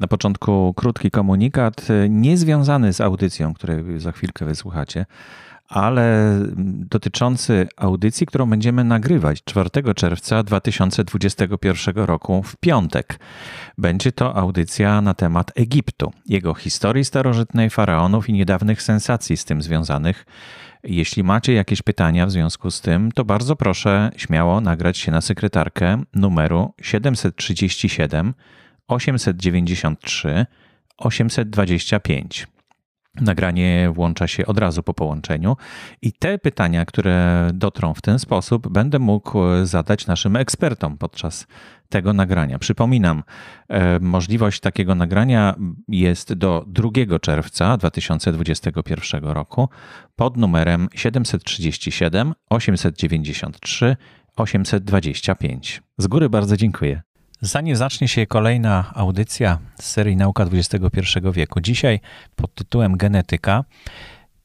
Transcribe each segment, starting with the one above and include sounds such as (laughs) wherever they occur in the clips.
Na początku krótki komunikat, niezwiązany z audycją, której za chwilkę wysłuchacie, ale dotyczący audycji, którą będziemy nagrywać 4 czerwca 2021 roku w piątek. Będzie to audycja na temat Egiptu, jego historii starożytnej, faraonów i niedawnych sensacji z tym związanych. Jeśli macie jakieś pytania w związku z tym, to bardzo proszę śmiało nagrać się na sekretarkę numeru 737 893 825. Nagranie włącza się od razu po połączeniu i te pytania, które dotrą w ten sposób, będę mógł zadać naszym ekspertom podczas tego nagrania. Przypominam, e, możliwość takiego nagrania jest do 2 czerwca 2021 roku pod numerem 737 893 825. Z góry bardzo dziękuję. Zanim zacznie się kolejna audycja z serii Nauka XXI wieku, dzisiaj pod tytułem Genetyka,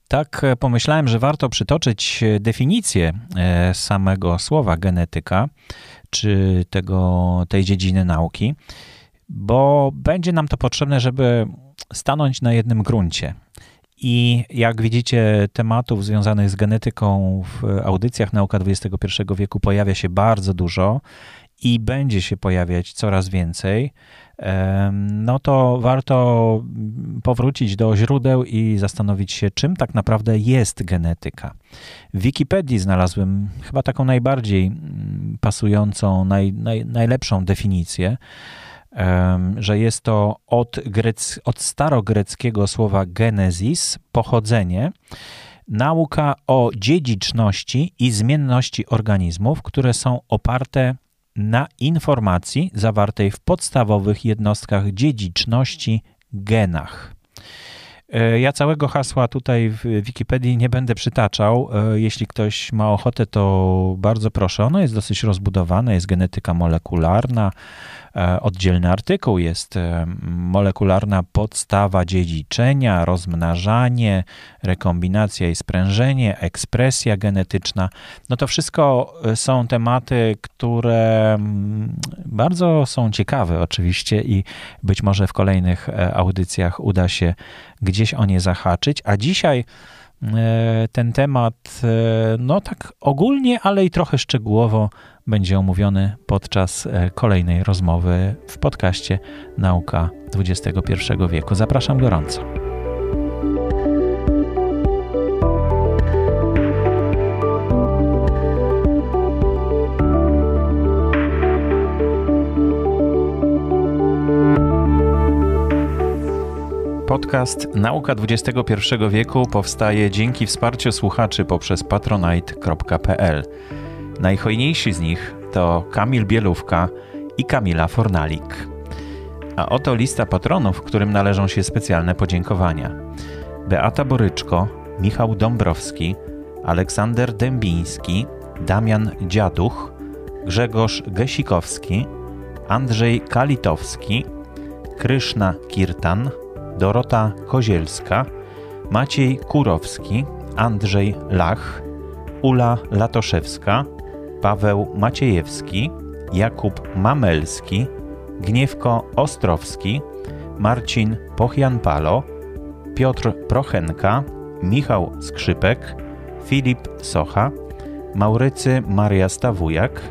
tak pomyślałem, że warto przytoczyć definicję e, samego słowa genetyka, czy tego, tej dziedziny nauki, bo będzie nam to potrzebne, żeby stanąć na jednym gruncie. I jak widzicie, tematów związanych z genetyką w audycjach Nauka XXI wieku pojawia się bardzo dużo i będzie się pojawiać coraz więcej, no to warto powrócić do źródeł i zastanowić się, czym tak naprawdę jest genetyka. W Wikipedii znalazłem chyba taką najbardziej mm, pasującą, naj, naj, najlepszą definicję, że jest to od, grec, od starogreckiego słowa genesis, pochodzenie, nauka o dziedziczności i zmienności organizmów, które są oparte na informacji zawartej w podstawowych jednostkach dziedziczności genach. E, ja całego hasła tutaj w Wikipedii nie będę przytaczał. E, jeśli ktoś ma ochotę, to bardzo proszę. Ono jest dosyć rozbudowane, jest genetyka molekularna, oddzielny artykuł jest e, molekularna podstawa dziedziczenia, rozmnażanie, rekombinacja i sprężenie, ekspresja genetyczna. No to wszystko e, są tematy, które mm, bardzo są ciekawe oczywiście i być może w kolejnych audycjach uda się gdzieś o nie zahaczyć, a dzisiaj ten temat, no tak ogólnie, ale i trochę szczegółowo będzie omówiony podczas e, kolejnej rozmowy w podcaście Nauka XXI wieku. Zapraszam gorąco. Podcast Nauka XXI wieku powstaje dzięki wsparciu słuchaczy poprzez patronite.pl. Najhojniejsi z nich to Kamil Bielówka i Kamila Fornalik. A oto lista patronów, którym należą się specjalne podziękowania. Beata Boryczko, Michał Dąbrowski, Aleksander Dębiński, Damian Dziaduch, Grzegorz Gesikowski, Andrzej Kalitowski, Kryszna Kirtan, Dorota Kozielska, Maciej Kurowski, Andrzej Lach, Ula Latoszewska, Paweł Maciejewski, Jakub Mamelski, Gniewko Ostrowski, Marcin Pochian-Palo, Piotr Prochenka, Michał Skrzypek, Filip Socha, Maurycy Maria Stawujak,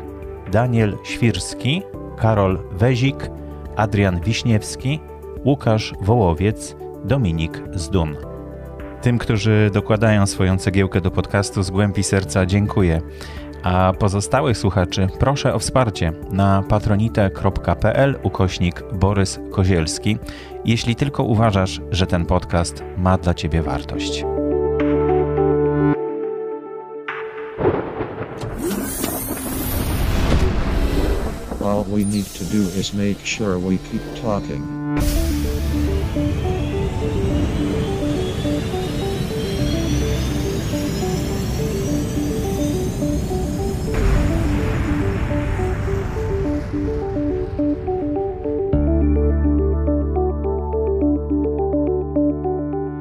Daniel Świrski, Karol Wezik, Adrian Wiśniewski, Łukasz Wołowiec, Dominik Zdun. Tym, którzy dokładają swoją cegiełkę do podcastu z głębi serca, dziękuję. A pozostałych słuchaczy proszę o wsparcie na patronite.pl ukośnik Borys Kozielski, jeśli tylko uważasz, że ten podcast ma dla Ciebie wartość. All we need to do is make sure we keep talking.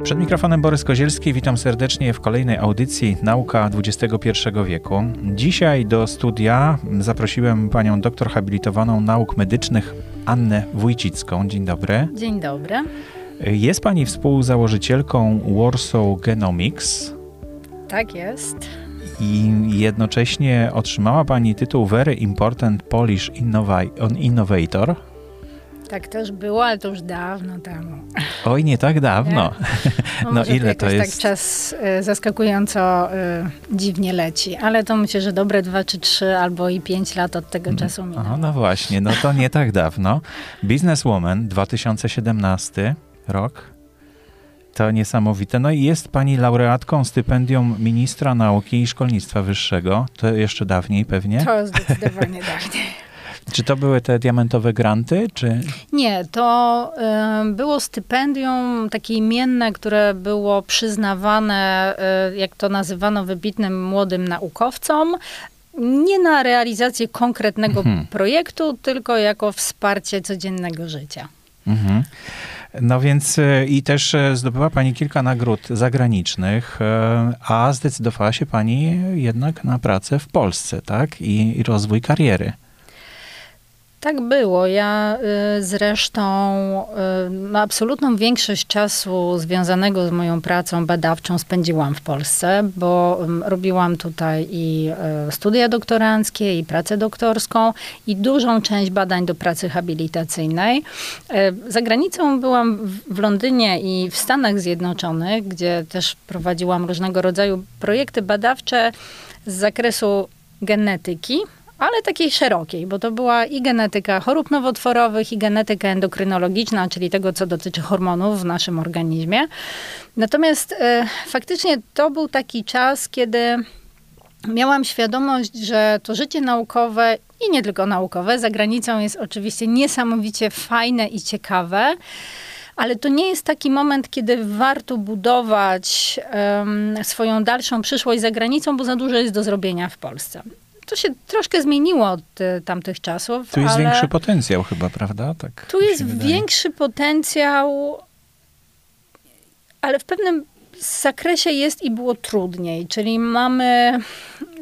Przed mikrofonem Borys Kozielski, witam serdecznie w kolejnej audycji Nauka XXI wieku. Dzisiaj do studia zaprosiłem panią doktor habilitowaną nauk medycznych Annę Wójcicką. Dzień dobry. Dzień dobry. Jest pani współzałożycielką Warsaw Genomics. Tak jest. I jednocześnie otrzymała pani tytuł Very Important Polish Innovator. Tak też było, ale to już dawno temu. Oj, nie tak dawno. (laughs) No, no ile to tak jest? tak czas y, zaskakująco y, dziwnie leci, ale to myślę, że dobre dwa czy trzy albo i pięć lat od tego czasu minęło. no właśnie, no to nie tak dawno. Businesswoman 2017 rok. To niesamowite. No i jest pani laureatką stypendium ministra nauki i szkolnictwa wyższego. To jeszcze dawniej pewnie? To zdecydowanie dawniej. (laughs) Czy to były te diamentowe granty, czy? Nie, to y, było stypendium takie imienne, które było przyznawane, y, jak to nazywano, wybitnym młodym naukowcom, nie na realizację konkretnego mhm. projektu, tylko jako wsparcie codziennego życia. Mhm. No więc e, i też e, zdobyła Pani kilka nagród zagranicznych, a zdecydowała się Pani jednak na pracę w Polsce, tak? I, i rozwój kariery. Tak było. Ja y, zresztą y, absolutną większość czasu związanego z moją pracą badawczą spędziłam w Polsce, bo robiłam tutaj i y, studia doktoranckie, i pracę doktorską, i dużą część badań do pracy habilitacyjnej. Za granicą byłam w Londynie i w Stanach Zjednoczonych, gdzie też prowadziłam różnego rodzaju projekty badawcze z zakresu genetyki ale takiej szerokiej, bo to była i genetyka chorób nowotworowych, i genetyka endokrynologiczna, czyli tego, co dotyczy hormonów w naszym organizmie. Natomiast e, faktycznie to był taki czas, kiedy miałam świadomość, że to życie naukowe i nie tylko naukowe, za granicą jest oczywiście niesamowicie fajne i ciekawe. Ale to nie jest taki moment, kiedy warto budować um, swoją dalszą przyszłość za granicą, bo za dużo jest do zrobienia w Polsce to się troszkę zmieniło od y, tamtych czasów. Tu jest większy potencjał chyba, prawda? Tak tu jest większy potencjał, ale w pewnym zakresie jest i było trudniej, czyli mamy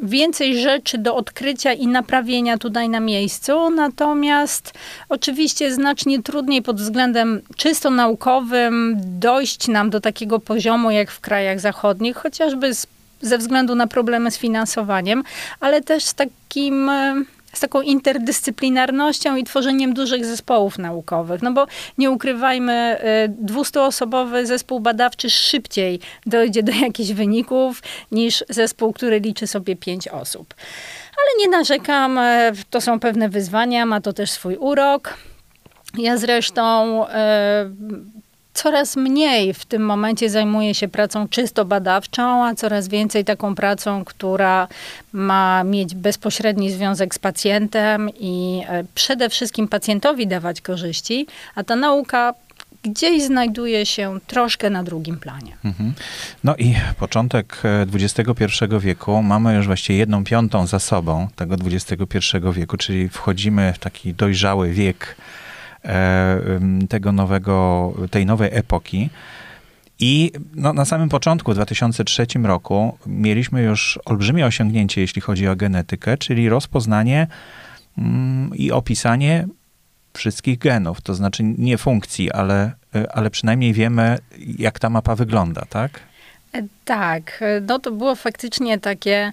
więcej rzeczy do odkrycia i naprawienia tutaj na miejscu, natomiast oczywiście znacznie trudniej pod względem czysto naukowym dojść nam do takiego poziomu jak w krajach zachodnich, chociażby z ze względu na problemy z finansowaniem, ale też z takim e, z taką interdyscyplinarnością i tworzeniem dużych zespołów naukowych. No bo nie ukrywajmy, 200-osobowy e, zespół badawczy szybciej dojdzie do jakichś wyników niż zespół, który liczy sobie 5 osób. Ale nie narzekam, e, to są pewne wyzwania, ma to też swój urok. Ja zresztą coraz mniej w tym momencie zajmuje się pracą czysto badawczą, a coraz więcej taką pracą, która ma mieć bezpośredni związek z pacjentem i e, przede wszystkim pacjentowi dawać korzyści, a ta nauka gdzieś znajduje się troszkę na drugim planie. Mhm. No i początek XXI e, wieku, mamy już właściwie jedną piątą za sobą tego XXI wieku, czyli wchodzimy w taki dojrzały wiek tego nowego, tej nowej epoki. I no, na samym początku, w 2003 roku, mieliśmy już olbrzymie osiągnięcie, jeśli chodzi o genetykę, czyli rozpoznanie mm, i opisanie wszystkich genów, to znaczy nie funkcji, ale, e, ale przynajmniej wiemy, jak ta mapa wygląda, tak? E, tak, no to było faktycznie takie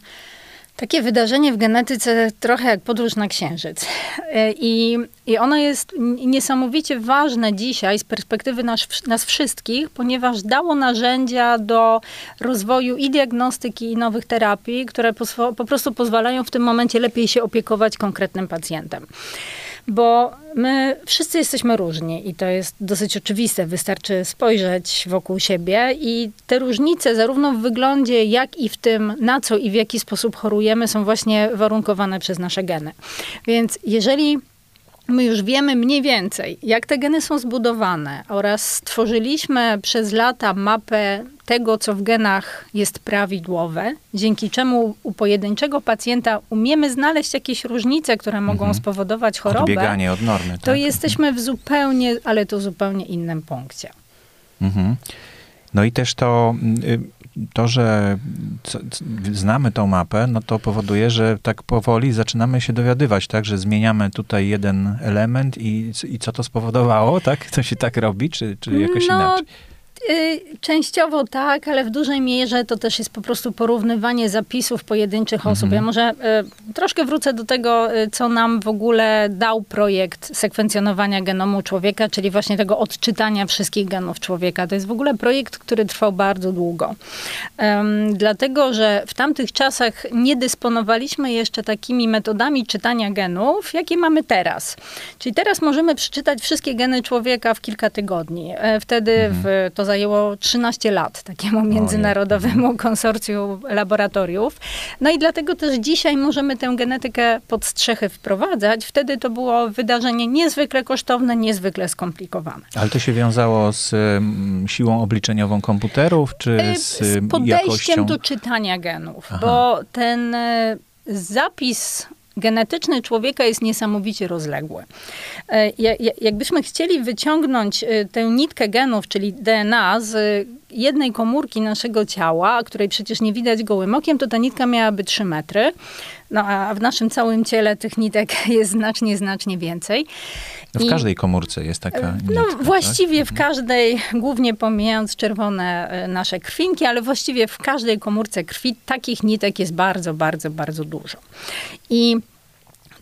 takie wydarzenie w genetyce trochę jak podróż na Księżyc. (laughs) E, I, i ono jest niesamowicie ważne dzisiaj z perspektywy nas, nas wszystkich, ponieważ dało narzędzia do rozwoju i diagnostyki, i nowych terapii, które po, po prostu pozwalają w tym momencie lepiej się opiekować konkretnym pacjentem bo my wszyscy jesteśmy różni i to jest dosyć oczywiste. Wystarczy spojrzeć wokół siebie i te różnice, zarówno w wyglądzie, jak i w tym, na co i w jaki sposób chorujemy, są właśnie warunkowane przez nasze geny. Więc jeżeli my już wiemy mniej więcej, jak te geny są zbudowane oraz stworzyliśmy przez lata mapę tego, co w genach jest prawidłowe, dzięki czemu u pojedynczego pacjenta umiemy znaleźć jakieś różnice, które mogą mhm. spowodować chorobę. Odbieganie od normy. To tak? jesteśmy w zupełnie, ale to zupełnie innym punkcie. Mhm. No i też to, y, to że znamy tą mapę, no to powoduje, że tak powoli zaczynamy się dowiadywać, tak, że zmieniamy tutaj jeden element i, i co to spowodowało, tak? To się tak robi, czy, czy jakoś no, inaczej? Y, częściowo tak, ale w dużej mierze to też jest po prostu porównywanie zapisów pojedynczych osób. Mhm. Ja może y, troszkę wrócę do tego, y, co nam w ogóle dał projekt sekwencjonowania genomu człowieka, czyli właśnie tego odczytania wszystkich genów człowieka. To jest w ogóle projekt, który trwał bardzo długo. dlatego, że w tamtych czasach nie dysponowaliśmy jeszcze takimi metodami czytania genów, jakie mamy teraz. Czyli teraz możemy przeczytać wszystkie geny człowieka w kilka tygodni. E, wtedy mhm. w, to zajęło 13 lat takiemu międzynarodowemu konsorcjum laboratoriów. No i dlatego też dzisiaj możemy tę genetykę pod strzechy wprowadzać. Wtedy to było wydarzenie niezwykle kosztowne, niezwykle skomplikowane. Ale to się wiązało z um, siłą obliczeniową komputerów, czy y, z, z podejściem jakością? do czytania genów, Aha. bo ten y, zapis genetyczny człowieka jest niesamowicie rozległy. E, jakbyśmy chcieli wyciągnąć e, tę nitkę genów, czyli DNA z jednej komórki naszego ciała, której przecież nie widać gołym okiem, to ta nitka miałaby 3 metry. No a w naszym całym ciele tych nitek (laughs) jest znacznie, znacznie więcej. No w I, każdej komórce jest taka e, nitka, No właściwie tak? w każdej, głównie pomijając czerwone nasze krwinki, ale właściwie w każdej komórce krwi takich nitek jest bardzo, bardzo, bardzo dużo. I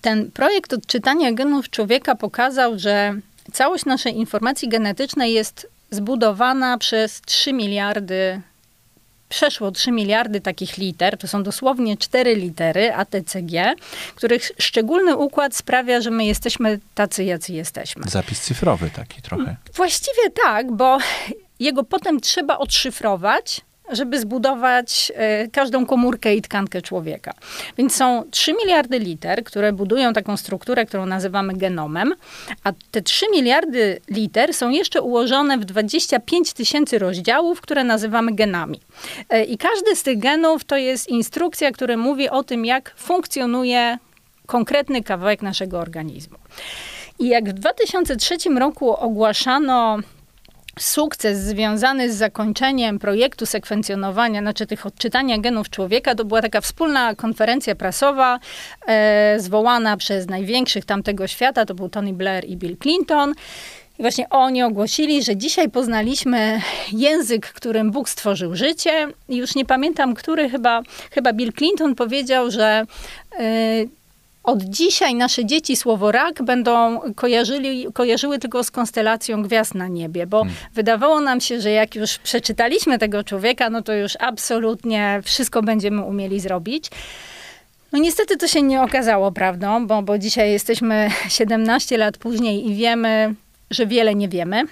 ten projekt odczytania genów człowieka pokazał, że całość naszej informacji genetycznej jest zbudowana przez 3 miliardy, przeszło 3 miliardy takich liter, to są dosłownie 4 litery ATCG, których szczególny układ sprawia, że my jesteśmy tacy, jacy jesteśmy. Zapis cyfrowy taki trochę. Właściwie tak, bo jego potem trzeba odszyfrować, żeby zbudować e, każdą komórkę i tkankę człowieka. Więc są 3 miliardy liter, które budują taką strukturę, którą nazywamy genomem, a te 3 miliardy liter są jeszcze ułożone w 25 tysięcy rozdziałów, które nazywamy genami. E, I każdy z tych genów to jest instrukcja, która mówi o tym, jak funkcjonuje konkretny kawałek naszego organizmu. I jak w 2003 roku ogłaszano sukces związany z zakończeniem projektu sekwencjonowania, znaczy tych odczytania genów człowieka, to była taka wspólna konferencja prasowa e, zwołana przez największych tamtego świata, to był Tony Blair i Bill Clinton. I właśnie oni ogłosili, że dzisiaj poznaliśmy język, którym Bóg stworzył życie. I już nie pamiętam, który chyba, chyba Bill Clinton powiedział, że e, od dzisiaj nasze dzieci słowo rak będą kojarzyli, kojarzyły tylko z konstelacją gwiazd na niebie, bo hmm. wydawało nam się, że jak już przeczytaliśmy tego człowieka, no to już absolutnie wszystko będziemy umieli zrobić. No niestety to się nie okazało prawdą, bo, bo dzisiaj jesteśmy (laughs) 17 lat później i wiemy, że wiele nie wiemy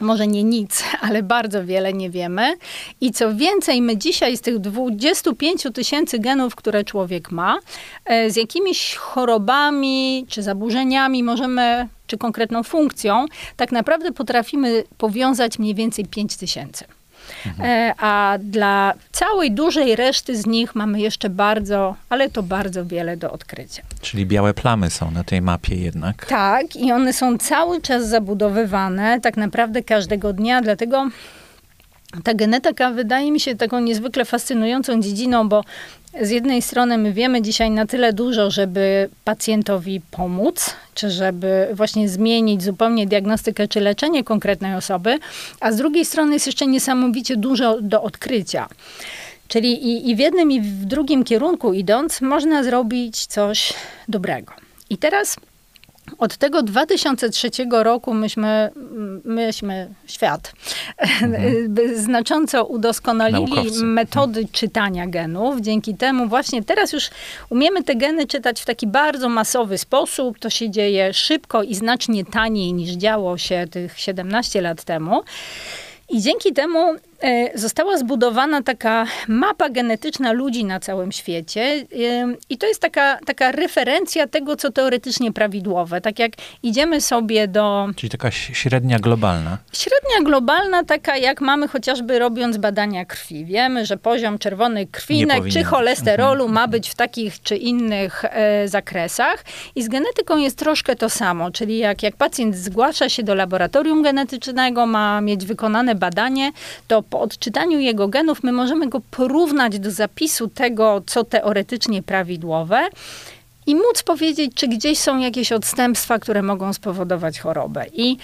może nie nic, (laughs) ale bardzo wiele nie wiemy. I co więcej, my dzisiaj z tych 25 tysięcy genów, które człowiek ma, e, z jakimiś chorobami czy zaburzeniami możemy, czy konkretną funkcją, tak naprawdę potrafimy powiązać mniej więcej 5 tysięcy. Mhm. A dla całej dużej reszty z nich mamy jeszcze bardzo, ale to bardzo wiele do odkrycia. Czyli białe plamy są na tej mapie jednak. Tak, i one są cały czas zabudowywane, tak naprawdę każdego dnia, dlatego ta genetyka wydaje mi się taką niezwykle fascynującą dziedziną, bo z jednej strony my wiemy dzisiaj na tyle dużo, żeby pacjentowi pomóc, czy żeby właśnie zmienić zupełnie diagnostykę czy leczenie konkretnej osoby, a z drugiej strony jest jeszcze niesamowicie dużo do odkrycia. Czyli i, i w jednym, i w drugim kierunku idąc, można zrobić coś dobrego. I teraz od tego 2003 roku myśmy, myśmy świat, mhm. (laughs) znacząco udoskonalili Naukowcy. metody mhm. czytania genów. Dzięki temu właśnie teraz już umiemy te geny czytać w taki bardzo masowy sposób. To się dzieje szybko i znacznie taniej niż działo się tych 17 lat temu. I dzięki temu została zbudowana taka mapa genetyczna ludzi na całym świecie e, i to jest taka, taka referencja tego, co teoretycznie prawidłowe. Tak jak idziemy sobie do... Czyli taka średnia globalna. Średnia globalna, taka jak mamy chociażby robiąc badania krwi. Wiemy, że poziom czerwonej krwi czy cholesterolu mhm. ma być w takich czy innych e, zakresach i z genetyką jest troszkę to samo, czyli jak, jak pacjent zgłasza się do laboratorium genetycznego, ma mieć wykonane badanie, to po odczytaniu jego genów my możemy go porównać do zapisu tego, co teoretycznie prawidłowe i móc powiedzieć, czy gdzieś są jakieś odstępstwa, które mogą spowodować chorobę. I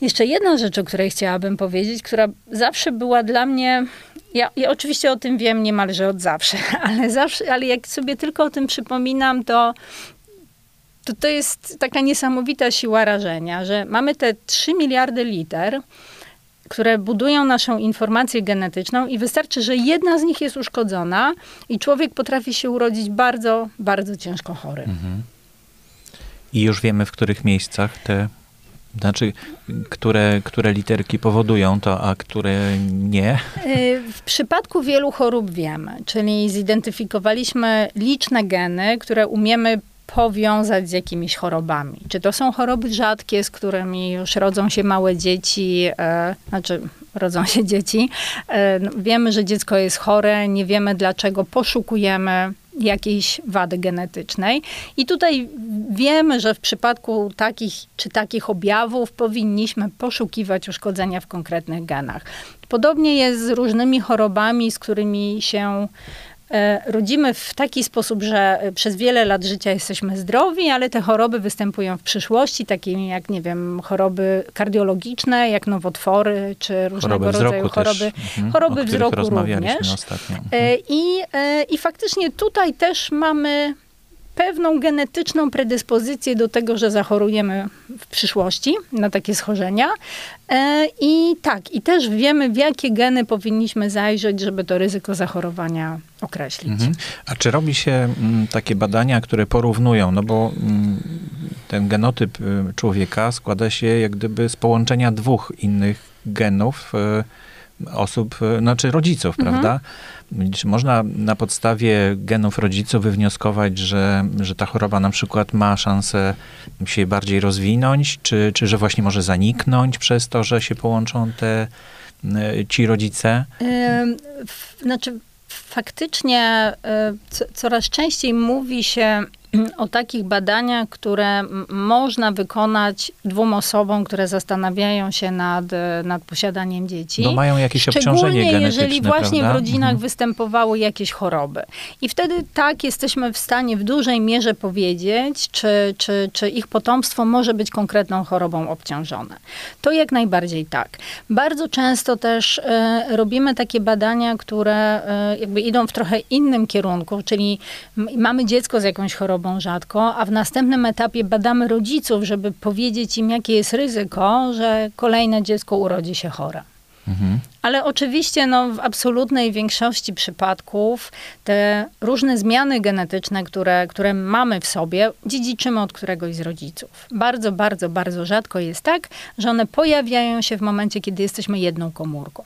jeszcze jedna rzecz, o której chciałabym powiedzieć, która zawsze była dla mnie. Ja, ja, oczywiście o tym wiem niemalże od zawsze, (laughs) ale zawsze, ale jak sobie tylko o tym przypominam, to, to to jest taka niesamowita siła rażenia, że mamy te 3 miliardy liter, które budują naszą informację genetyczną i wystarczy, że jedna z nich jest uszkodzona i człowiek potrafi się urodzić bardzo, bardzo ciężko chory. Mhm. I już wiemy, w których miejscach te znaczy, które, które literki powodują to, a które nie? Y, w przypadku wielu chorób wiemy, czyli zidentyfikowaliśmy liczne geny, które umiemy powiązać z jakimiś chorobami. Czy to są choroby rzadkie, z którymi już rodzą się małe dzieci, e, znaczy rodzą się dzieci. E, no, wiemy, że dziecko jest chore, nie wiemy dlaczego, poszukujemy jakiejś wady genetycznej. I tutaj wiemy, że w przypadku takich czy takich objawów powinniśmy poszukiwać uszkodzenia w konkretnych genach. Podobnie jest z różnymi chorobami, z którymi się rodzimy w taki sposób, że przez wiele lat życia jesteśmy zdrowi, ale te choroby występują w przyszłości, takie jak, nie wiem, choroby kardiologiczne, jak nowotwory, czy różnego choroby rodzaju choroby, mhm, choroby wzroku również. E, mhm. I, e, I faktycznie tutaj też mamy pewną genetyczną predyspozycję do tego, że zachorujemy w przyszłości na takie schorzenia. E, I tak, i też wiemy, w jakie geny powinniśmy zajrzeć, żeby to ryzyko zachorowania określić. Mhm. A czy robi się mm, takie badania, które porównują, no bo mm, ten genotyp y, człowieka składa się jak gdyby z połączenia dwóch innych genów y, osób, y, znaczy rodziców, mhm. prawda? Czy można na podstawie genów rodziców wywnioskować, że, że ta choroba na przykład ma szansę się bardziej rozwinąć, czy, czy że właśnie może zaniknąć przez to, że się połączą te e, ci rodzice? Znaczy, faktycznie e, coraz częściej mówi się o takich badaniach, które można wykonać dwóm osobom, które zastanawiają się nad, nad posiadaniem dzieci. Bo mają jakieś obciążenie genetyczne, jeżeli właśnie prawda? w rodzinach mhm. występowały jakieś choroby. I wtedy tak jesteśmy w stanie w dużej mierze powiedzieć, czy, czy, czy ich potomstwo może być konkretną chorobą obciążone. To jak najbardziej tak. Bardzo często też e, robimy takie badania, które e, jakby idą w trochę innym kierunku, czyli mamy dziecko z jakąś chorobą, chorobą rzadko, a w następnym etapie badamy rodziców, żeby powiedzieć im, jakie jest ryzyko, że kolejne dziecko urodzi się chore. Mhm. Ale oczywiście no, w absolutnej większości przypadków te różne zmiany genetyczne, które, które mamy w sobie, dziedziczymy od któregoś z rodziców. Bardzo, bardzo, bardzo rzadko jest tak, że one pojawiają się w momencie, kiedy jesteśmy jedną komórką.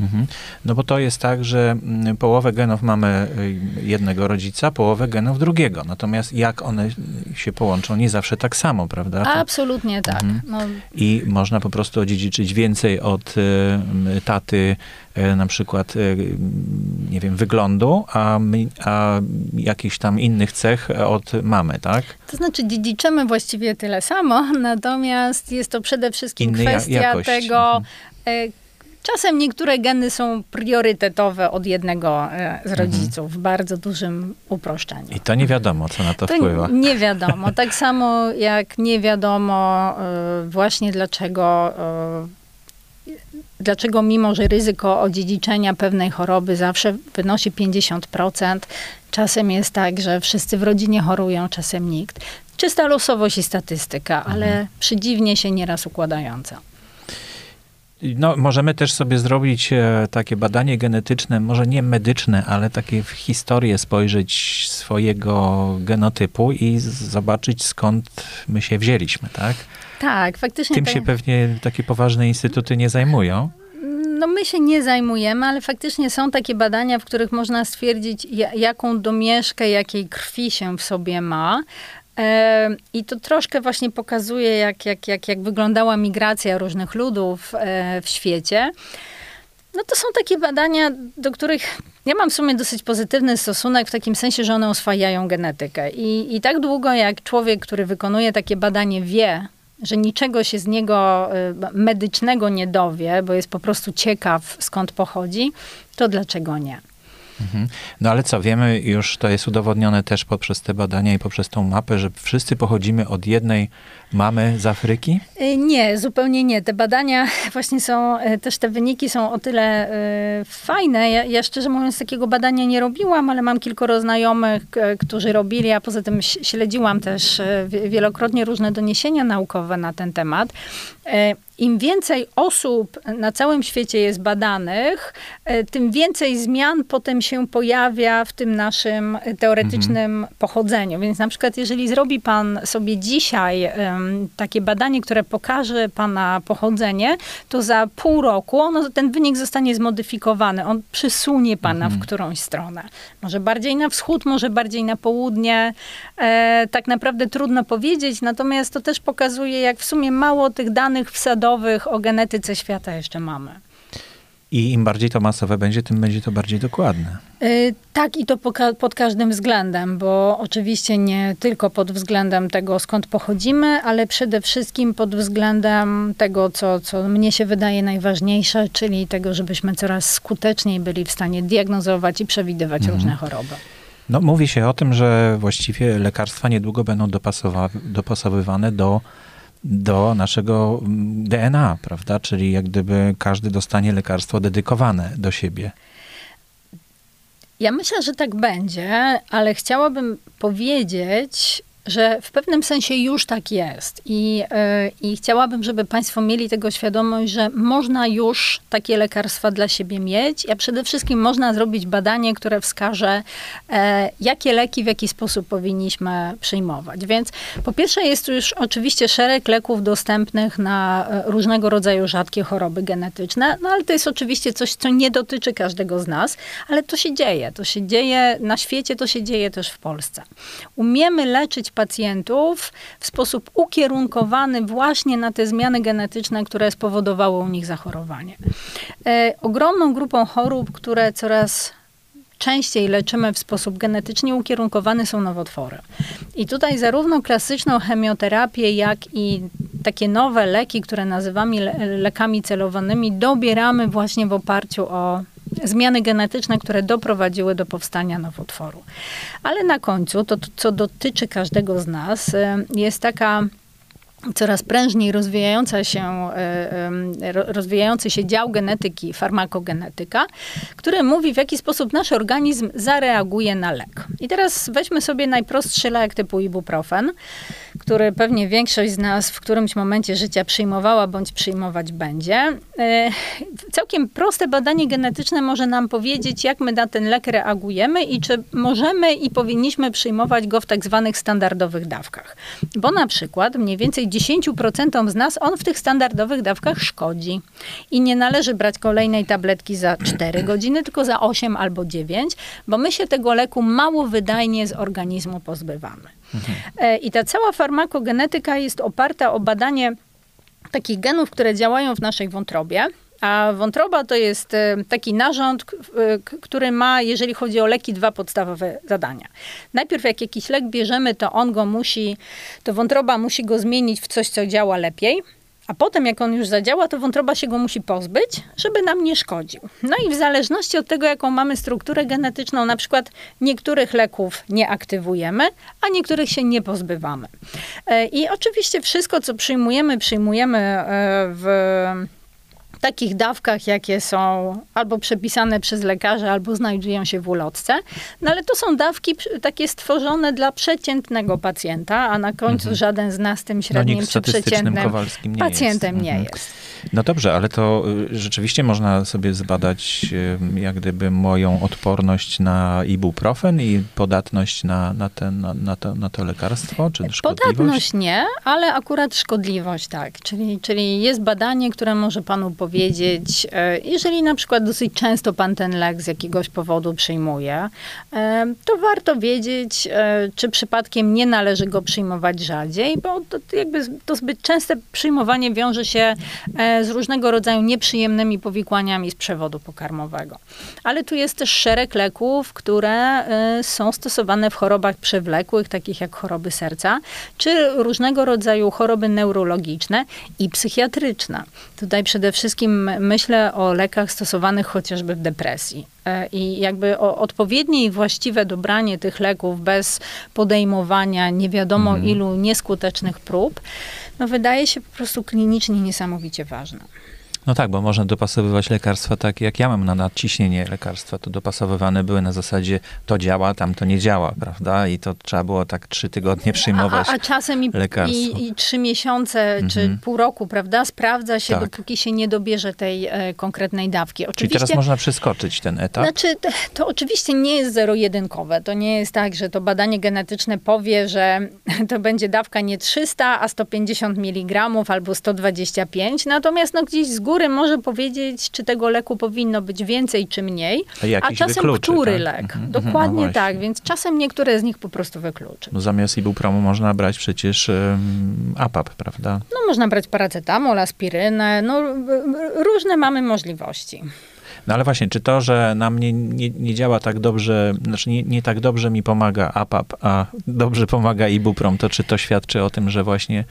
Mhm. No bo to jest tak, że mm, połowę genów mamy y, jednego rodzica, połowę genów drugiego. Natomiast jak one się połączą, nie zawsze tak samo, prawda? To... Absolutnie tak. Mhm. No. I można po prostu odziedziczyć więcej od y, taty, y, na przykład, nie wiem, wyglądu, a, a jakichś tam innych cech od mamy, tak? To znaczy dziedziczymy właściwie tyle samo, (laughs) natomiast jest to przede wszystkim Inny kwestia tego, mhm Czasem niektóre geny są priorytetowe od jednego e, z mhm. rodziców, w bardzo dużym uproszczeniu. I to nie wiadomo, co na to, to wpływa. Nie wiadomo. Tak samo jak nie wiadomo e, właśnie dlaczego e, dlaczego mimo, że ryzyko odziedziczenia pewnej choroby zawsze wynosi 50%, czasem jest tak, że wszyscy w rodzinie chorują, czasem nikt. Czysta losowość i statystyka, ale mhm. przydziwnie się nieraz układająca. No, możemy też sobie zrobić e, takie badanie genetyczne, może nie medyczne, ale takie w historię spojrzeć swojego genotypu i zobaczyć skąd my się wzięliśmy, tak? Tak, faktycznie. Tym się pewnie takie poważne instytuty nie zajmują. no my się nie zajmujemy, ale faktycznie są takie badania, w których można stwierdzić, jaką domieszkę, jakiej krwi się w sobie ma. E, I to troszkę właśnie pokazuje, jak, jak, jak, jak wyglądała migracja różnych ludów e, w świecie. No to są takie badania, do których ja mam w sumie dosyć pozytywny stosunek w takim sensie, że one oswajają genetykę. I, i tak długo jak człowiek, który wykonuje takie badanie, wie, że niczego się z niego y, medycznego nie dowie, bo jest po prostu ciekaw, skąd pochodzi, to dlaczego nie? Mhm. No ale co, wiemy już, to jest udowodnione też poprzez te badania i poprzez tą mapę, że wszyscy pochodzimy od jednej mamy z Afryki? Y, nie, zupełnie nie. Te badania (laughs) właśnie są, y, też te wyniki są o tyle y, fajne. Ja, ja szczerze mówiąc takiego badania nie robiłam, ale mam kilkoro znajomych, którzy robili, a poza tym śledziłam też wielokrotnie różne doniesienia naukowe na ten temat im więcej osób na całym świecie jest badanych, tym więcej zmian potem się pojawia w tym naszym teoretycznym mhm. pochodzeniu. Więc na przykład, jeżeli zrobi pan sobie dzisiaj um, takie badanie, które pokaże pana pochodzenie, to za pół roku ono, ten wynik zostanie zmodyfikowany. On przysunie pana mhm. w którąś stronę. Może bardziej na wschód, może bardziej na południe. E, tak naprawdę trudno powiedzieć, natomiast to też pokazuje, jak w sumie mało tych danych wsadowych o genetyce świata jeszcze mamy. I im bardziej to masowe będzie, tym będzie to bardziej dokładne. Yy, tak, i to pod każdym względem, bo oczywiście nie tylko pod względem tego, skąd pochodzimy, ale przede wszystkim pod względem tego, co, co mnie się wydaje najważniejsze, czyli tego, żebyśmy coraz skuteczniej byli w stanie diagnozować i przewidywać mhm. różne choroby. No, mówi się o tym, że właściwie lekarstwa niedługo będą dopasowa- dopasowywane do do naszego mm, DNA, prawda? Czyli jak gdyby każdy dostanie lekarstwo dedykowane do siebie. Ja myślę, że tak będzie, ale chciałabym powiedzieć, że w pewnym sensie już tak jest. I, yy, I chciałabym, żeby Państwo mieli tego świadomość, że można już takie lekarstwa dla siebie mieć, a przede wszystkim można zrobić badanie, które wskaże, e, jakie leki w jaki sposób powinniśmy przyjmować. Więc po pierwsze jest tu już oczywiście szereg leków dostępnych na e, różnego rodzaju rzadkie choroby genetyczne, no ale to jest oczywiście coś, co nie dotyczy każdego z nas, ale to się dzieje. To się dzieje na świecie, to się dzieje też w Polsce. Umiemy leczyć pacjentów w sposób ukierunkowany właśnie na te zmiany genetyczne, które spowodowały u nich zachorowanie. E, ogromną grupą chorób, które coraz częściej leczymy w sposób genetycznie ukierunkowany są nowotwory. I tutaj zarówno klasyczną chemioterapię, jak i takie nowe leki, które nazywamy lekami celowanymi, dobieramy właśnie w oparciu o zmiany genetyczne, które doprowadziły do powstania nowotworu. Ale na końcu, to co dotyczy każdego z nas, y, jest taka coraz prężniej rozwijająca się, y, rozwijający się dział genetyki, farmakogenetyka, który mówi, w jaki sposób nasz organizm zareaguje na lek. I teraz weźmy sobie najprostszy lek typu ibuprofen który pewnie większość z nas w którymś momencie życia przyjmowała bądź przyjmować będzie. E, całkiem proste badanie genetyczne może nam powiedzieć, jak my na ten lek reagujemy i czy możemy i powinniśmy przyjmować go w tak zwanych standardowych dawkach. Bo na przykład mniej więcej 10% z nas on w tych standardowych dawkach szkodzi. I nie należy brać kolejnej tabletki za 4 (clears throat) godziny, tylko za 8 albo 9, bo my się tego leku mało wydajnie z organizmu pozbywamy. Mhm. I ta cała farmakogenetyka jest oparta o badanie takich genów, które działają w naszej wątrobie. A wątroba to jest e, taki narząd, e, który ma, jeżeli chodzi o leki, dwa podstawowe zadania. Najpierw jak jakiś lek bierzemy, to on go musi, to wątroba musi go zmienić w coś, co działa lepiej. A potem, jak on już zadziała, to wątroba się go musi pozbyć, żeby nam nie szkodził. No i w zależności od tego, jaką mamy strukturę genetyczną, na przykład niektórych leków nie aktywujemy, a niektórych się nie pozbywamy. E, I oczywiście wszystko, co przyjmujemy, przyjmujemy w takich dawkach, jakie są albo przepisane przez lekarzy, albo znajdują się w ulotce. No ale to są dawki takie stworzone dla przeciętnego pacjenta, a na końcu mhm. żaden z nas tym średnim no, czy przeciętnym nie pacjentem jest. nie mhm. jest. No dobrze, ale to y, rzeczywiście można sobie zbadać jak gdyby moją odporność na ibuprofen i podatność na, na, ten, na, na, to, na to lekarstwo, czy szkodliwość? Podatność nie, ale akurat szkodliwość tak. Czyli, czyli jest badanie, które może panu powiedzieć, e, jeżeli na przykład dosyć często pan ten lek z jakiegoś powodu przyjmuje, e, to warto wiedzieć, e, czy przypadkiem nie należy go przyjmować rzadziej, bo to jakby to zbyt częste przyjmowanie wiąże się z różnego rodzaju nieprzyjemnymi powikłaniami z przewodu pokarmowego. Ale tu jest też szereg leków, które są stosowane w chorobach przewlekłych, takich jak choroby serca, czy różnego rodzaju choroby neurologiczne i psychiatryczne. Tutaj przede wszystkim myślę o lekach stosowanych chociażby w depresji. E, I jakby odpowiednie i właściwe dobranie tych leków bez podejmowania nie wiadomo mhm. ilu nieskutecznych prób, no wydaje się po prostu klinicznie niesamowicie ważne. No tak, bo można dopasowywać lekarstwa tak, jak ja mam na nadciśnienie lekarstwa, to dopasowywane były na zasadzie to działa, tam to nie działa, prawda? I to trzeba było tak trzy tygodnie przyjmować A, a, a czasem i, i, i, trzy miesiące mhm. czy pół roku, prawda? Sprawdza się, tak. dopóki się nie dobierze tej e, konkretnej dawki. Oczywiście, Czyli teraz można przeskoczyć ten etap? Znaczy, to, to oczywiście nie jest zero-jedynkowe. To nie jest tak, że to badanie genetyczne powie, że (laughs) to będzie dawka nie 300, a 150 mg albo 125. Natomiast no, gdzieś z góry góry może powiedzieć, czy tego leku powinno być więcej czy mniej, a, czasem wykluczy, który tak? lek. Mhm, mhm. Dokładnie no tak, więc czasem niektóre z nich po prostu wykluczy. No zamiast ibupromu można brać przecież um, APAP, prawda? No można brać paracetamol, aspirynę, no różne mamy możliwości. No ale właśnie, czy to, że na mnie nie, nie działa tak dobrze, znaczy nie, nie, tak dobrze mi pomaga APAP, a dobrze pomaga ibuprom, to czy to świadczy o tym, że właśnie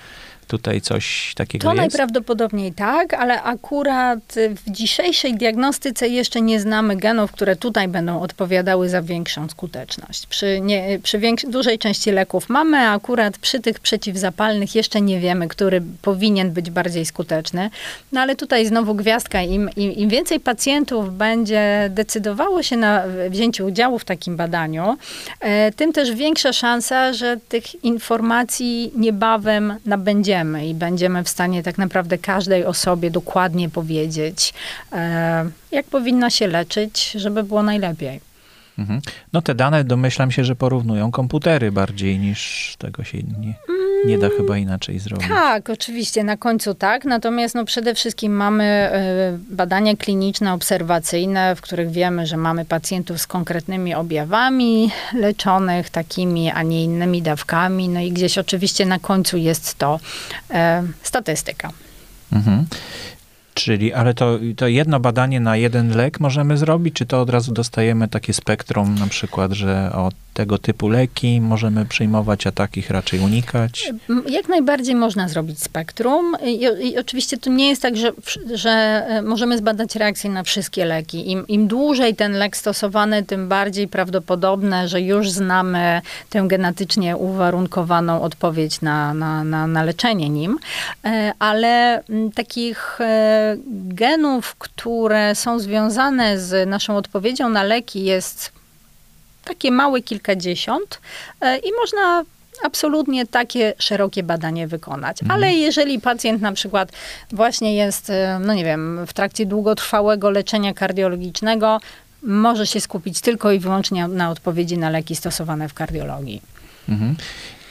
tutaj coś takiego to jest? To najprawdopodobniej tak, ale akurat w dzisiejszej diagnostyce jeszcze nie znamy genów, które tutaj będą odpowiadały za większą skuteczność. Przy, nie, przy dużej części leków mamy, a akurat przy tych przeciwzapalnych jeszcze nie wiemy, który powinien być bardziej skuteczny. No ale tutaj znowu gwiazdka, im, im, im więcej pacjentów będzie decydowało się na wzięcie udziału w takim badaniu, e, tym też większa szansa, że tych informacji niebawem nabędziemy wiemy i będziemy w stanie tak naprawdę każdej osobie dokładnie powiedzieć, e, jak powinna się leczyć, żeby było najlepiej. Mhm. No te dane domyślam się, że porównują komputery bardziej niż tego się nie, nie da chyba inaczej zrobić. Tak, oczywiście, na końcu tak. Natomiast no, przede wszystkim mamy e, badania kliniczne, obserwacyjne, w których wiemy, że mamy pacjentów z konkretnymi objawami leczonych takimi, a nie innymi dawkami. No i gdzieś oczywiście na końcu jest to e, statystyka. Mhm. Czyli, ale to, to jedno badanie na jeden lek możemy zrobić, czy to od razu dostajemy takie spektrum, na przykład, że od tego typu leki możemy przyjmować, a takich raczej unikać? Jak najbardziej można zrobić spektrum. I, i oczywiście to nie jest tak, że, że e, możemy zbadać reakcję na wszystkie leki. Im, Im dłużej ten lek stosowany, tym bardziej prawdopodobne, że już znamy tę genetycznie uwarunkowaną odpowiedź na, na, na, na leczenie nim. E, ale takich e, genów, które są związane z naszą odpowiedzią na leki jest takie małe kilkadziesiąt e, i można absolutnie takie szerokie badanie wykonać. Mhm. Ale jeżeli pacjent na przykład właśnie jest, e, no nie wiem, w trakcie długotrwałego leczenia kardiologicznego, może się skupić tylko i wyłącznie na odpowiedzi na leki stosowane w kardiologii. Mhm.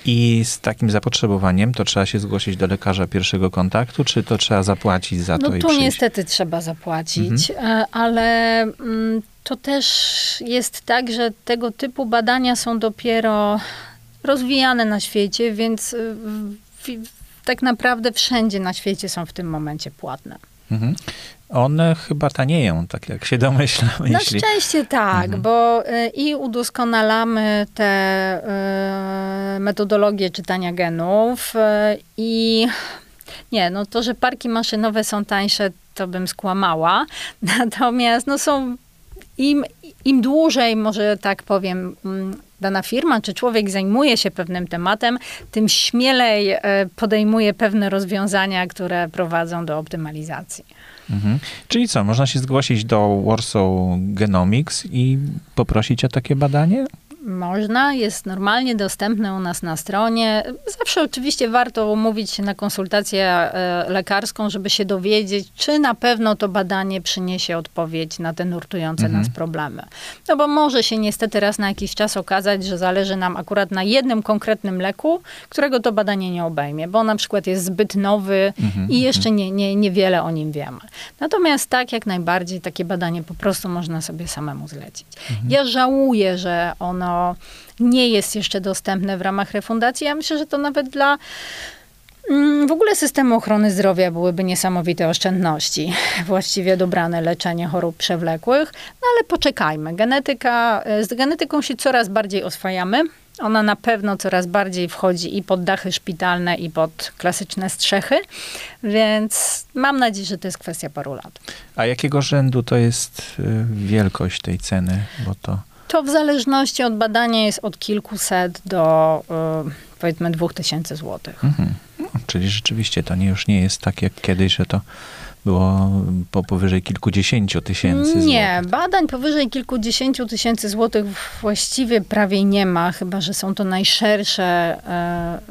I z takim zapotrzebowaniem to trzeba się zgłosić do lekarza pierwszego kontaktu, czy to trzeba zapłacić za to? No tu niestety trzeba zapłacić, mhm. E, ale mm, to też jest tak, że tego typu badania są dopiero rozwijane na świecie, więc y, tak naprawdę wszędzie na świecie są w tym momencie płatne. Mhm. One chyba tanieją, tak jak się domyślam. Na jeśli... szczęście tak, mhm. bo y, i udoskonalamy te y, metodologie czytania genów i nie, no to, że parki maszynowe są tańsze, to bym skłamała. (laughs) Natomiast no są im, im dłużej, może tak powiem, mm, dana firma czy człowiek zajmuje się pewnym tematem, tym śmielej e, podejmuje pewne rozwiązania, które prowadzą do optymalizacji. Mhm. Czyli co, można się zgłosić do Warsaw Genomics i poprosić o takie badanie? Można, jest normalnie dostępne u nas na stronie. Zawsze oczywiście warto umówić się na konsultację e, lekarską, żeby się dowiedzieć, czy na pewno to badanie przyniesie odpowiedź na te nurtujące Mhm. nas problemy. No bo może się niestety raz na jakiś czas okazać, że zależy nam akurat na jednym konkretnym leku, którego to badanie nie obejmie, bo na przykład jest zbyt nowy Mhm, i jeszcze nie, nie, niewiele o nim wiemy. Natomiast tak, jak najbardziej takie badanie po prostu można sobie samemu zlecić. Mhm. Ja żałuję, że ono nie jest jeszcze dostępne w ramach refundacji. Ja myślę, że to nawet dla mm, w ogóle systemu ochrony zdrowia byłyby niesamowite oszczędności. (laughs) Właściwie dobrane leczenie chorób przewlekłych. No ale poczekajmy. Genetyka, e, z genetyką się coraz bardziej oswajamy. Ona na pewno coraz bardziej wchodzi i pod dachy szpitalne, i pod klasyczne strzechy, więc mam nadzieję, że to jest kwestia paru lat. A jakiego rzędu to jest y, wielkość tej ceny? Bo to To w zależności od badania jest od kilkuset do y, powiedzmy dwóch tysięcy złotych. Mhm. No, czyli rzeczywiście to nie, już nie jest tak jak kiedyś, że to było po powyżej kilkudziesięciu tysięcy Nie, złotych. badań powyżej kilkudziesięciu tysięcy złotych właściwie prawie nie ma, chyba że są to najszersze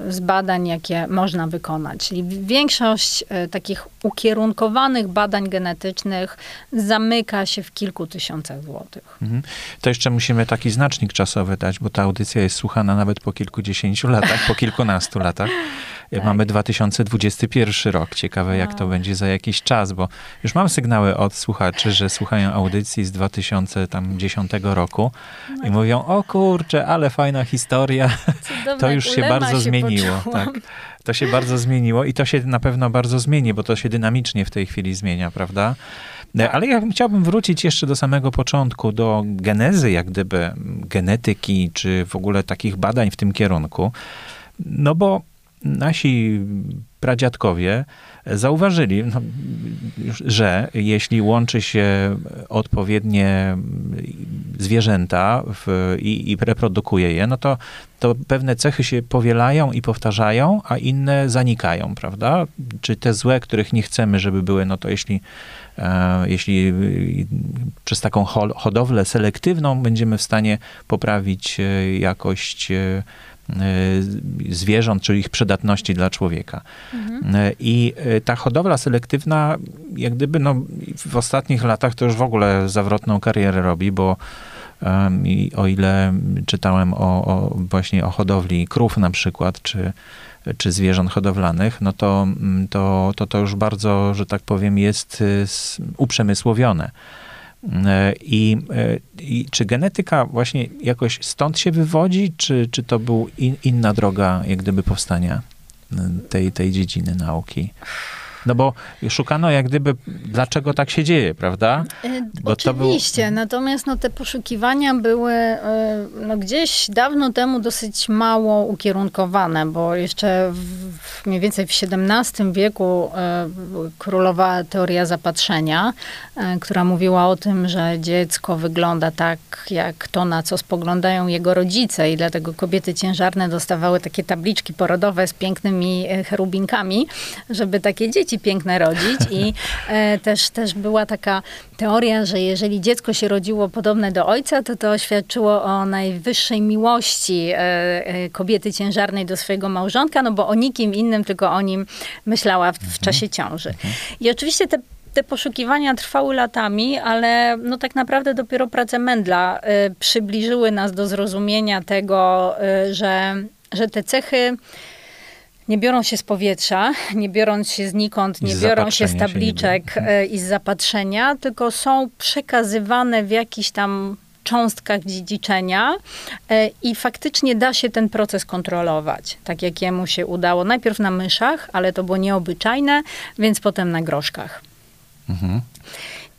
e, z badań, jakie można wykonać. Czyli większość e, takich ukierunkowanych badań genetycznych zamyka się w kilku tysiącach złotych. Mhm. To jeszcze musimy taki znacznik czasowy dać, bo ta audycja jest słuchana nawet po kilkudziesięciu latach, po kilkunastu latach. Tak. Mamy 2021 rok. Ciekawe, jak to Wow. będzie za jakiś czas, bo już mam sygnały od słuchaczy, że słuchają audycji z 2010 roku No i mówią, o kurczę, ale fajna historia. Cudowne, To już się bardzo zmieniło. poczułam. Tak. To się bardzo zmieniło i to się na pewno bardzo zmieni, bo to się dynamicznie w tej chwili zmienia, prawda? E, Tak. Ale ja bym- chciałbym wrócić jeszcze do samego początku, do genezy, jak gdyby genetyki, czy w ogóle takich badań w tym kierunku. No bo nasi pradziadkowie zauważyli, no, że jeśli łączy się odpowiednie zwierzęta w, i, i reprodukuje je, no to, to pewne cechy się powielają i powtarzają, a inne zanikają, prawda? Czy te złe, których nie chcemy, żeby były, no to jeśli, e, jeśli e, przez taką ho- hodowlę selektywną będziemy w stanie poprawić e, jakość e, zwierząt, czy ich przydatności dla człowieka. Mhm. E, I e, ta hodowla selektywna, jak gdyby no, w ostatnich latach to już w ogóle zawrotną karierę robi, bo i o ile czytałem o, o właśnie o hodowli krów na przykład, czy, czy zwierząt hodowlanych, no to, mm, to, to to już bardzo, że tak powiem, jest y, uprzemysłowione. E, I, e, I czy genetyka właśnie jakoś stąd się wywodzi, czy, czy to był in, inna droga jak gdyby powstania e, tej, tej dziedziny nauki? No bo szukano jak gdyby, dlaczego tak się dzieje, prawda? E, Bo to był- Oczywiście, natomiast no, te poszukiwania były e, no, gdzieś dawno temu dosyć mało ukierunkowane, bo jeszcze w, mniej więcej w XVII wieku e, królowała teoria zapatrzenia, która mówiła o tym, że dziecko wygląda tak, jak to, na co spoglądają jego rodzice i dlatego kobiety ciężarne dostawały takie tabliczki porodowe z pięknymi cherubinkami, żeby takie dzieci piękne rodzić. I e, też, też była taka teoria, że jeżeli dziecko się rodziło podobne do ojca, to to świadczyło o najwyższej miłości e, e, kobiety ciężarnej do swojego małżonka, no bo o nikim innym, tylko o nim myślała w, w czasie ciąży. I oczywiście te te poszukiwania trwały latami, ale no tak naprawdę dopiero prace Mendla e, przybliżyły nas do zrozumienia tego, e, że, że te cechy nie biorą się z powietrza, nie biorą się znikąd, nie biorą się z się tabliczek biorą. e, i z zapatrzenia, tylko są przekazywane w jakichś tam cząstkach dziedziczenia e, i faktycznie da się ten proces kontrolować, tak jak jemu się udało. Najpierw na myszach, ale to było nieobyczajne, więc potem na groszkach. Mhm.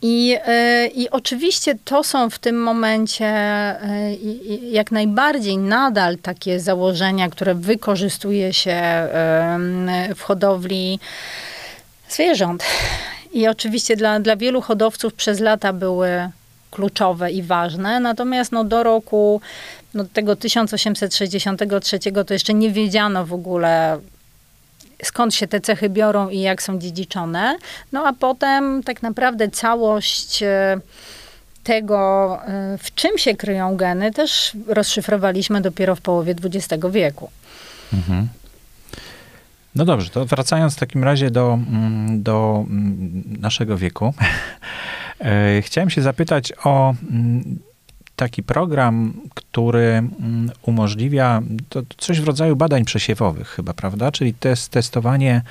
I, e, I oczywiście to są w tym momencie e, jak najbardziej nadal takie założenia, które wykorzystuje się w hodowli zwierząt. I oczywiście dla, dla wielu hodowców przez lata były kluczowe i ważne, natomiast no, do roku no, tego 1863 to jeszcze nie wiedziano w ogóle skąd się te cechy biorą i jak są dziedziczone. No a potem tak naprawdę całość e, tego, y, w czym się kryją geny, też rozszyfrowaliśmy dopiero w połowie XX wieku. Mhm. No dobrze, to wracając w takim razie do, mm, do mm, naszego wieku, (laughs) e, chciałem się zapytać o mm, taki program, który umożliwia to coś w rodzaju badań przesiewowych chyba, prawda? Czyli test, testowanie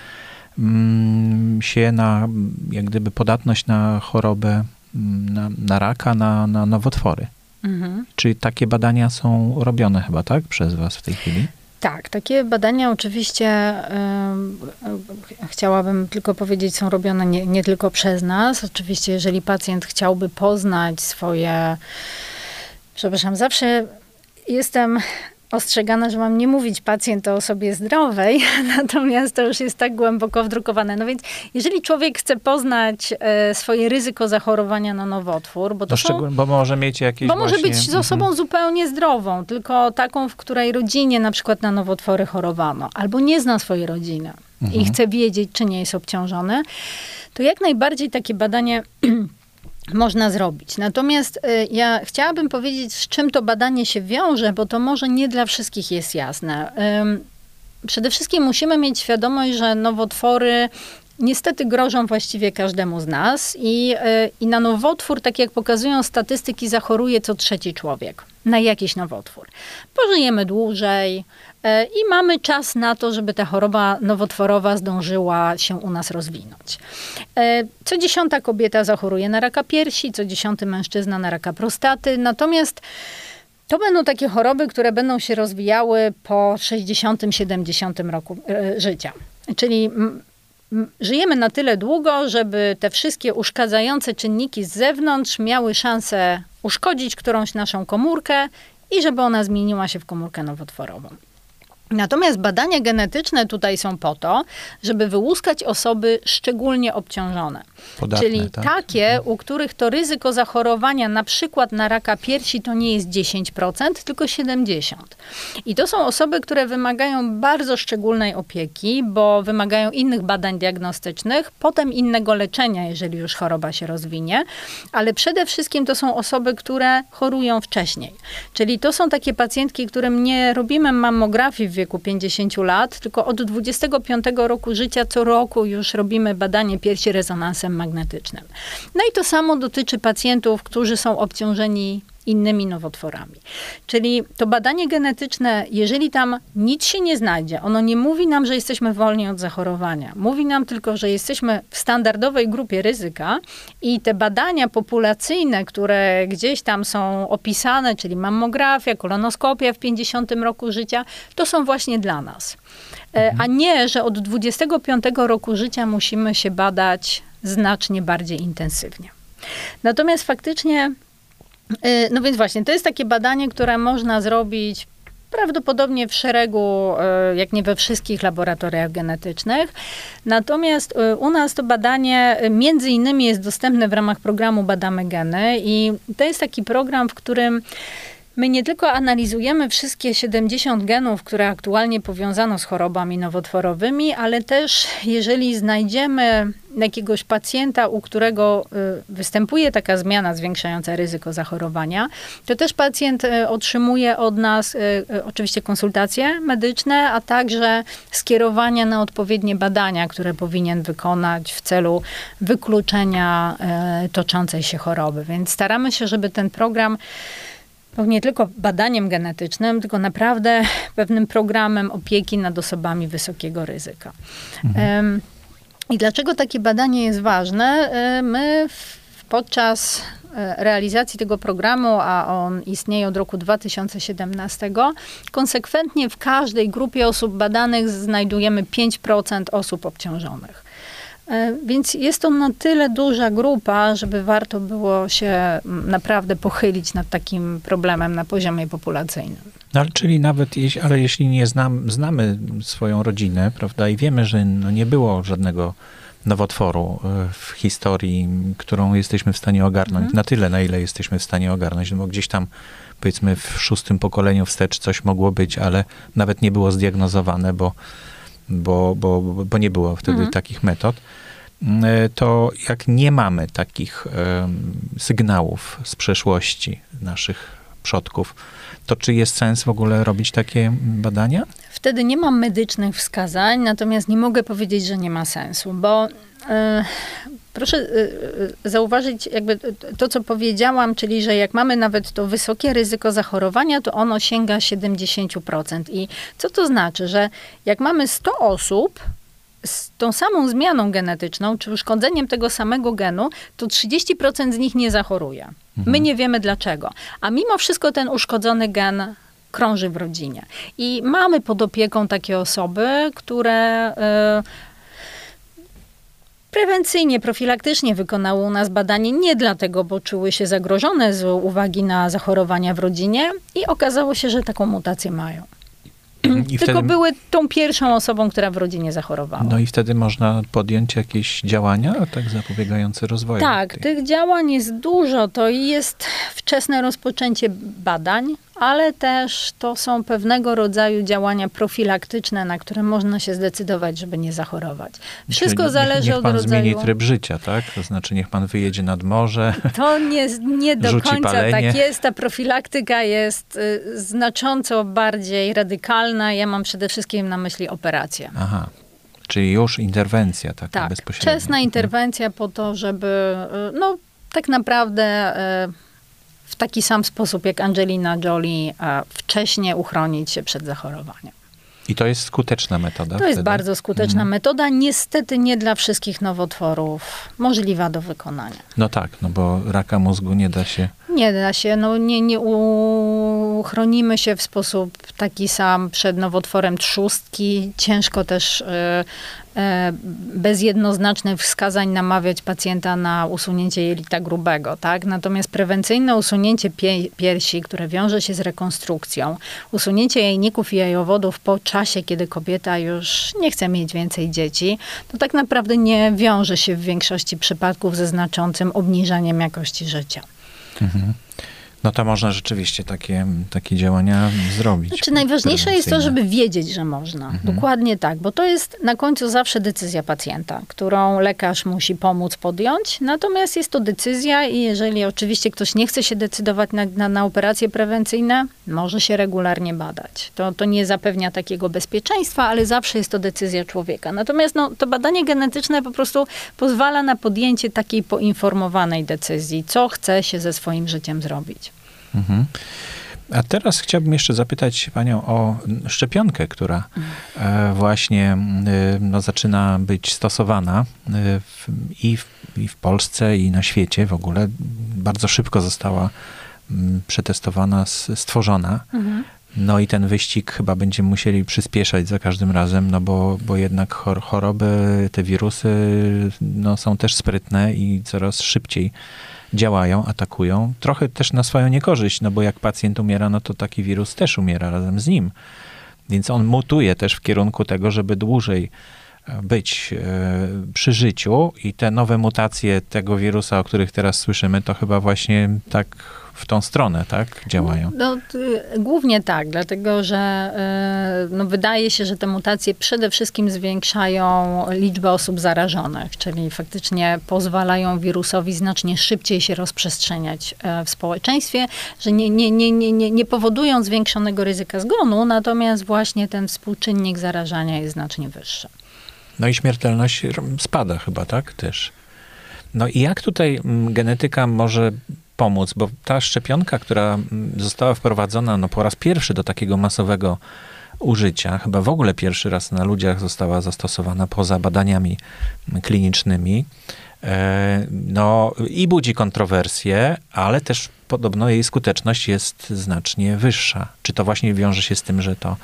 się na jak gdyby podatność na chorobę, na, na raka, na, na nowotwory. Mhm. Czy takie badania są robione chyba, tak, przez was w tej chwili? Tak, takie badania oczywiście y, chciałabym tylko powiedzieć, są robione nie, nie, tylko przez nas. Oczywiście, jeżeli pacjent chciałby poznać swoje. Przepraszam, zawsze jestem ostrzegana, że mam nie mówić pacjent o osobie zdrowej, (laughs) natomiast to już jest tak głęboko wdrukowane. No więc jeżeli człowiek chce poznać e, swoje ryzyko zachorowania na nowotwór, bo to no są, bo może mieć jakieś Bo właśnie... może być z osobą mhm. zupełnie zdrową, tylko taką, w której rodzinie na przykład na nowotwory chorowano, albo nie zna swojej rodziny mhm. i chce wiedzieć, czy nie jest obciążony, to jak najbardziej takie badanie (clears throat) można zrobić. Natomiast y, ja chciałabym powiedzieć, z czym to badanie się wiąże, bo to może nie dla wszystkich jest jasne. Przede wszystkim musimy mieć świadomość, że nowotwory niestety grożą właściwie każdemu z nas i, y, i na nowotwór, tak jak pokazują statystyki, zachoruje co trzeci człowiek na jakiś nowotwór. Pożyjemy dłużej, i mamy czas na to, żeby ta choroba nowotworowa zdążyła się u nas rozwinąć. E, co dziesiąta kobieta zachoruje na raka piersi, co dziesiąty mężczyzna na raka prostaty, natomiast to będą takie choroby, które będą się rozwijały po 60-70 roku e, życia. Czyli żyjemy na tyle długo, żeby te wszystkie uszkadzające czynniki z zewnątrz miały szansę uszkodzić którąś naszą komórkę i żeby ona zmieniła się w komórkę nowotworową. Natomiast badania genetyczne tutaj są po to, żeby wyłuskać osoby szczególnie obciążone. Podatne, Czyli tak? takie, u których to ryzyko zachorowania na przykład na raka piersi to nie jest 10%, tylko 70%. I to są osoby, które wymagają bardzo szczególnej opieki, bo wymagają innych badań diagnostycznych, potem innego leczenia, jeżeli już choroba się rozwinie, ale przede wszystkim to są osoby, które chorują wcześniej. Czyli to są takie pacjentki, którym nie robimy mammografii w wieku 50 lat, tylko od 25 roku życia co roku już robimy badanie piersi rezonansem magnetycznym. No i to samo dotyczy pacjentów, którzy są obciążeni innymi nowotworami. Czyli to badanie genetyczne, jeżeli tam nic się nie znajdzie, ono nie mówi nam, że jesteśmy wolni od zachorowania. Mówi nam tylko, że jesteśmy w standardowej grupie ryzyka i te badania populacyjne, które gdzieś tam są opisane, czyli mammografia, kolonoskopia w 50 roku życia, to są właśnie dla nas. E, a nie, że od 25 roku życia musimy się badać znacznie bardziej intensywnie. Natomiast faktycznie no więc właśnie, to jest takie badanie, które można zrobić prawdopodobnie w szeregu, y, jak nie we wszystkich laboratoriach genetycznych. Natomiast y, u nas to badanie między innymi jest dostępne w ramach programu Badamy Geny i to jest taki program, w którym My nie tylko analizujemy wszystkie 70 genów, które aktualnie powiązano z chorobami nowotworowymi, ale też jeżeli znajdziemy jakiegoś pacjenta, u którego y, występuje taka zmiana zwiększająca ryzyko zachorowania, to też pacjent y, otrzymuje od nas y, oczywiście konsultacje medyczne, a także skierowania na odpowiednie badania, które powinien wykonać w celu wykluczenia toczącej się choroby. Więc staramy się, żeby ten program nie tylko badaniem genetycznym, tylko naprawdę pewnym programem opieki nad osobami wysokiego ryzyka. Mhm. I dlaczego takie badanie jest ważne? My podczas e, realizacji tego programu, a on istnieje od roku 2017, konsekwentnie w każdej grupie osób badanych znajdujemy 5% osób obciążonych. E, więc jest to na tyle duża grupa, żeby warto było się naprawdę pochylić nad takim problemem na poziomie populacyjnym. No, czyli nawet, ale jeśli nie znam, znamy swoją rodzinę, prawda, i wiemy, że no nie było żadnego nowotworu e, w historii, którą jesteśmy w stanie ogarnąć, mhm. na tyle, na ile jesteśmy w stanie ogarnąć, no bo gdzieś tam powiedzmy w szóstym pokoleniu wstecz coś mogło być, ale nawet nie było zdiagnozowane, bo bo, bo, bo nie było wtedy mhm. takich metod, to jak nie mamy takich sygnałów z przeszłości naszych przodków, to czy jest sens w ogóle robić takie badania? Wtedy nie mam medycznych wskazań, natomiast nie mogę powiedzieć, że nie ma sensu, bo e, proszę e, e, zauważyć jakby to, co powiedziałam, czyli że jak mamy nawet to wysokie ryzyko zachorowania, to ono sięga 70%. I co to znaczy, że jak mamy 100 osób, z tą samą zmianą genetyczną, czy uszkodzeniem tego samego genu, to 30% z nich nie zachoruje. Mhm. My nie wiemy dlaczego. A mimo wszystko ten uszkodzony gen krąży w rodzinie. I mamy pod opieką takie osoby, które. Yy, prewencyjnie, profilaktycznie wykonały u nas badanie nie dlatego, bo czuły się zagrożone z uwagi na zachorowania w rodzinie i okazało się, że taką mutację mają. I Tylko wtedy... były tą pierwszą osobą, która w rodzinie zachorowała. No i wtedy można podjąć jakieś działania, tak zapobiegające rozwoju. Tak, tej... tych działań jest dużo. To jest wczesne rozpoczęcie badań, ale też to są pewnego rodzaju działania profilaktyczne, na które można się zdecydować, żeby nie zachorować. Wszystko zależy niech, niech pan od rodzaju... zmieni tryb życia, tak? To znaczy niech pan wyjedzie nad morze, (laughs) To nie, nie do końca palenie. tak jest. Ta profilaktyka jest y, znacząco bardziej radykalna. Ja mam przede wszystkim na myśli operację. Aha. Czyli już interwencja taka tak, bezpośrednia. wczesna Mhm. interwencja po to, żeby y, no tak naprawdę y, w taki sam sposób jak Angelina Jolie wcześniej uchronić się przed zachorowaniem. I to jest skuteczna metoda? To wtedy? jest bardzo skuteczna Mhm. metoda, niestety nie dla wszystkich nowotworów możliwa do wykonania. No tak, no bo raka mózgu nie da się... Nie da się, no nie, nie uchronimy się w sposób taki sam przed nowotworem trzustki. Ciężko też e, bez jednoznacznych wskazań namawiać pacjenta na usunięcie jelita grubego, tak? Natomiast prewencyjne usunięcie pie- piersi, które wiąże się z rekonstrukcją, usunięcie jajników i jajowodów po czasie, kiedy kobieta już nie chce mieć więcej dzieci, to tak naprawdę nie wiąże się w większości przypadków ze znaczącym obniżeniem jakości życia. Mhm. No to można rzeczywiście takie, takie działania zrobić. Znaczy najważniejsze jest to, żeby wiedzieć, że można. Mhm. Dokładnie tak, bo to jest na końcu zawsze decyzja pacjenta, którą lekarz musi pomóc podjąć. Natomiast jest to decyzja i jeżeli oczywiście ktoś nie chce się decydować na, na, na operacje prewencyjne, może się regularnie badać. To, to nie zapewnia takiego bezpieczeństwa, ale zawsze jest to decyzja człowieka. Natomiast no, to badanie genetyczne po prostu pozwala na podjęcie takiej poinformowanej decyzji, co chce się ze swoim życiem zrobić. Mhm. A teraz chciałbym jeszcze zapytać panią o szczepionkę, która e, właśnie e, no, zaczyna być stosowana e, w, i, w, i w Polsce, i na świecie w ogóle. Bardzo szybko została przetestowana, stworzona. No i ten wyścig chyba będziemy musieli przyspieszać za każdym razem, no bo, bo jednak chor- choroby, te wirusy no, są też sprytne i coraz szybciej działają, atakują. Trochę też na swoją niekorzyść, no bo jak pacjent umiera, no to taki wirus też umiera razem z nim. Więc on mutuje też w kierunku tego, żeby dłużej e, być e, przy życiu i te nowe mutacje tego wirusa, o których teraz słyszymy, to chyba właśnie tak w tą stronę, tak, działają. No, y, głównie tak, dlatego że y, no, wydaje się, że te mutacje przede wszystkim zwiększają liczbę osób zarażonych, czyli faktycznie pozwalają wirusowi znacznie szybciej się rozprzestrzeniać e, w społeczeństwie, że nie, nie, nie, nie, nie, nie powodują zwiększonego ryzyka zgonu, natomiast właśnie ten współczynnik zarażania jest znacznie wyższy. No i śmiertelność spada chyba, tak, też. No i jak tutaj genetyka może pomóc? Bo ta szczepionka, która mm, została wprowadzona no, po raz pierwszy do takiego masowego użycia, chyba w ogóle pierwszy raz na ludziach została zastosowana poza badaniami klinicznymi, no i budzi kontrowersje, ale też podobno jej skuteczność jest znacznie wyższa. Czy to właśnie wiąże się z tym, że to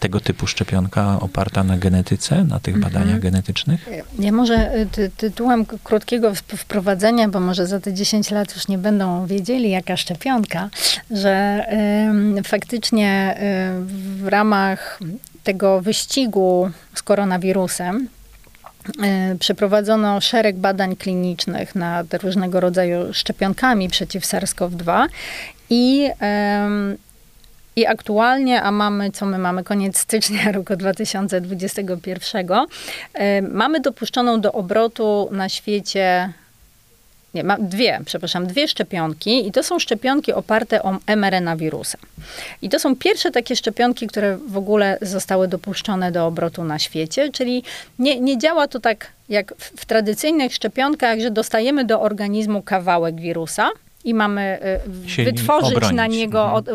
tego typu szczepionka oparta na genetyce, na tych badaniach genetycznych? Ja może y, ty, tytułem krótkiego wp- wprowadzenia, bo może za te 10 lat już nie będą wiedzieli, jaka szczepionka, że ym, faktycznie y, w ramach tego wyścigu z koronawirusem y, przeprowadzono szereg badań klinicznych nad różnego rodzaju szczepionkami przeciw SARS-CoV-2 i I aktualnie, a mamy, co my mamy, koniec stycznia (laughs) roku 2021, e, mamy dopuszczoną do obrotu na świecie nie, mam dwie, przepraszam, dwie szczepionki i to są szczepionki oparte o mRNA wirusa. I to są pierwsze takie szczepionki, które w ogóle zostały dopuszczone do obrotu na świecie, czyli nie, nie działa to tak jak w, w tradycyjnych szczepionkach, że dostajemy do organizmu kawałek wirusa, i mamy y, wytworzyć obronić. na niego Mhm. od,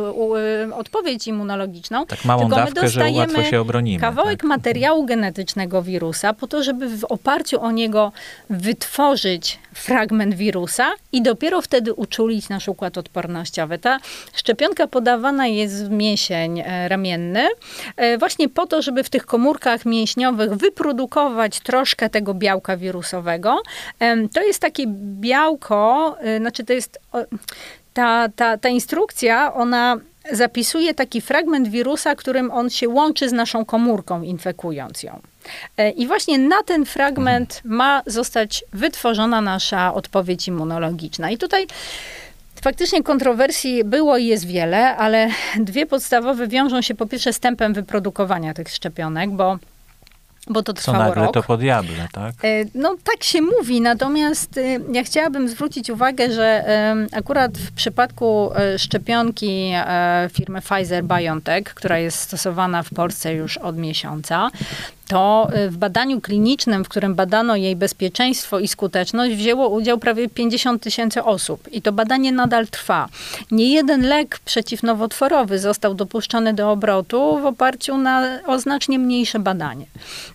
y, odpowiedź immunologiczną. Tak małą Tylko my dawkę, że dostajemy łatwo się obronimy. Kawałek tak? materiału genetycznego wirusa, po to, żeby w oparciu o niego wytworzyć fragment wirusa i dopiero wtedy uczulić nasz układ odpornościowy. Ta szczepionka podawana jest w mięsień e, ramienny, e, właśnie po to, żeby w tych komórkach mięśniowych wyprodukować troszkę tego białka wirusowego. To jest takie białko, e, znaczy to jest ta, ta, ta instrukcja, ona zapisuje taki fragment wirusa, którym on się łączy z naszą komórką, infekując ją. E, I właśnie na ten fragment ma zostać wytworzona nasza odpowiedź immunologiczna. I tutaj faktycznie kontrowersji było i jest wiele, ale dwie podstawowe wiążą się po pierwsze z tempem wyprodukowania tych szczepionek, bo, bo to Co trwało nagle rok. to po diable, tak? E, No tak się mówi, natomiast e, ja chciałabym zwrócić uwagę, że akurat w przypadku e, szczepionki firmy Pfizer-BioNTech, która jest stosowana w Polsce już od miesiąca, to w badaniu klinicznym, w którym badano jej bezpieczeństwo i skuteczność, wzięło udział prawie 50 tysięcy osób. I to badanie nadal trwa. Nie jeden lek przeciwnowotworowy został dopuszczony do obrotu w oparciu na, o znacznie mniejsze badanie.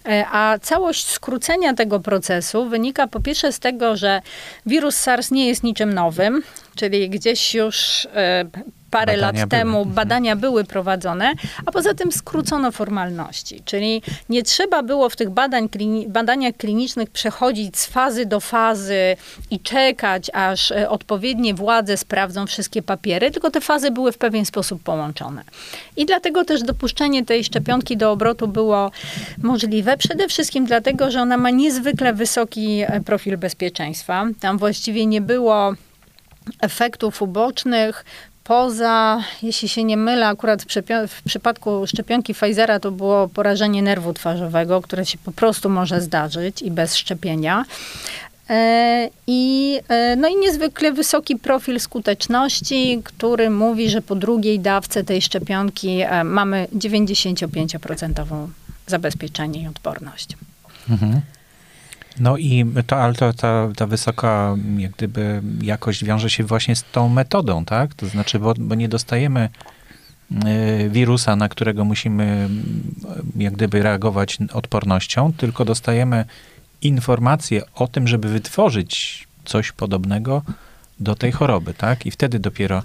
E, A całość skrócenia tego procesu wynika po pierwsze z tego, że wirus SARS nie jest niczym nowym, czyli gdzieś już e, parę Badania lat były. temu Mhm. badania były prowadzone, a poza tym skrócono formalności. Czyli nie trzeba było w tych badań, klini- badaniach klinicznych przechodzić z fazy do fazy i czekać, aż e, odpowiednie władze sprawdzą wszystkie papiery, tylko te fazy były w pewien sposób połączone. I dlatego też dopuszczenie tej szczepionki do obrotu było możliwe. Przede wszystkim dlatego, że ona ma niezwykle wysoki e, profil bezpieczeństwa. Tam właściwie nie było efektów ubocznych. Poza, jeśli się nie mylę, akurat w, w przypadku szczepionki Pfizera to było porażenie nerwu twarzowego, które się po prostu może zdarzyć i bez szczepienia. E, I, e, no i niezwykle wysoki profil skuteczności, który mówi, że po drugiej dawce tej szczepionki e, mamy 95% zabezpieczenie i odporność. Mhm. No i to, ale to, ta, ta wysoka jak gdyby jakość wiąże się właśnie z tą metodą, tak? To znaczy, bo, bo nie dostajemy y, wirusa, na którego musimy y, jak gdyby reagować odpornością, tylko dostajemy informację o tym, żeby wytworzyć coś podobnego do tej choroby, tak? I wtedy dopiero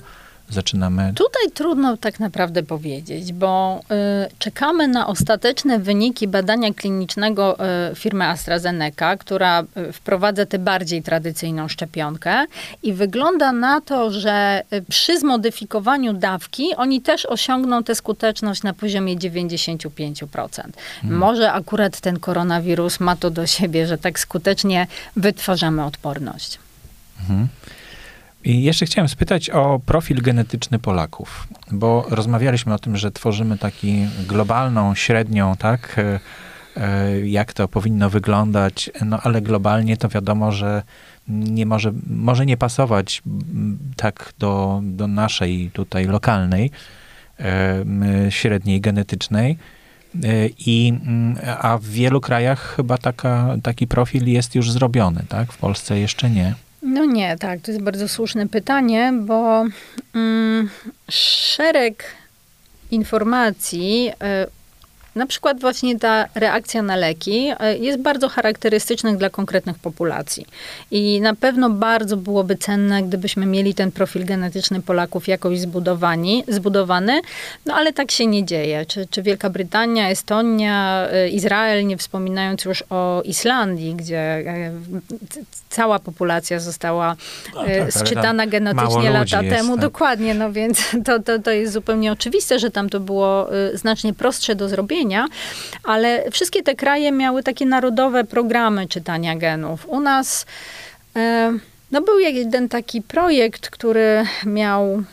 zaczynamy Tutaj trudno tak naprawdę powiedzieć, bo y, czekamy na ostateczne wyniki badania klinicznego y, firmy AstraZeneca, która y, wprowadza tę bardziej tradycyjną szczepionkę i wygląda na to, że y, przy zmodyfikowaniu dawki oni też osiągną tę skuteczność na poziomie 95%. Może akurat ten koronawirus ma to do siebie, że tak skutecznie wytwarzamy odporność. Mhm. I jeszcze chciałem spytać o profil genetyczny Polaków, bo rozmawialiśmy o tym, że tworzymy taki globalną średnią, tak, e, e, jak to powinno wyglądać, no ale globalnie to wiadomo, że nie może, może nie pasować tak do, do naszej tutaj lokalnej e, średniej genetycznej. I, a w wielu krajach chyba taka, taki profil jest już zrobiony, tak? W Polsce jeszcze nie. No nie, tak, to jest bardzo słuszne pytanie, bo mm, szereg informacji, y, na przykład właśnie ta reakcja na leki y, jest bardzo charakterystycznych dla konkretnych populacji. I na pewno bardzo byłoby cenne, gdybyśmy mieli ten profil genetyczny Polaków jakoś zbudowani, zbudowany, no ale tak się nie dzieje. Czy, czy Wielka Brytania, Estonia, y, Izrael, nie wspominając już o Islandii, gdzie c- cała populacja została No e, tak, sczytana genetycznie lata jest, temu. tak. Dokładnie, no więc (laughs) to, to, to jest zupełnie oczywiste, że tam to było znacznie prostsze do zrobienia, ale wszystkie te kraje miały takie narodowe programy czytania genów. U nas e, no był jeden taki projekt, który miał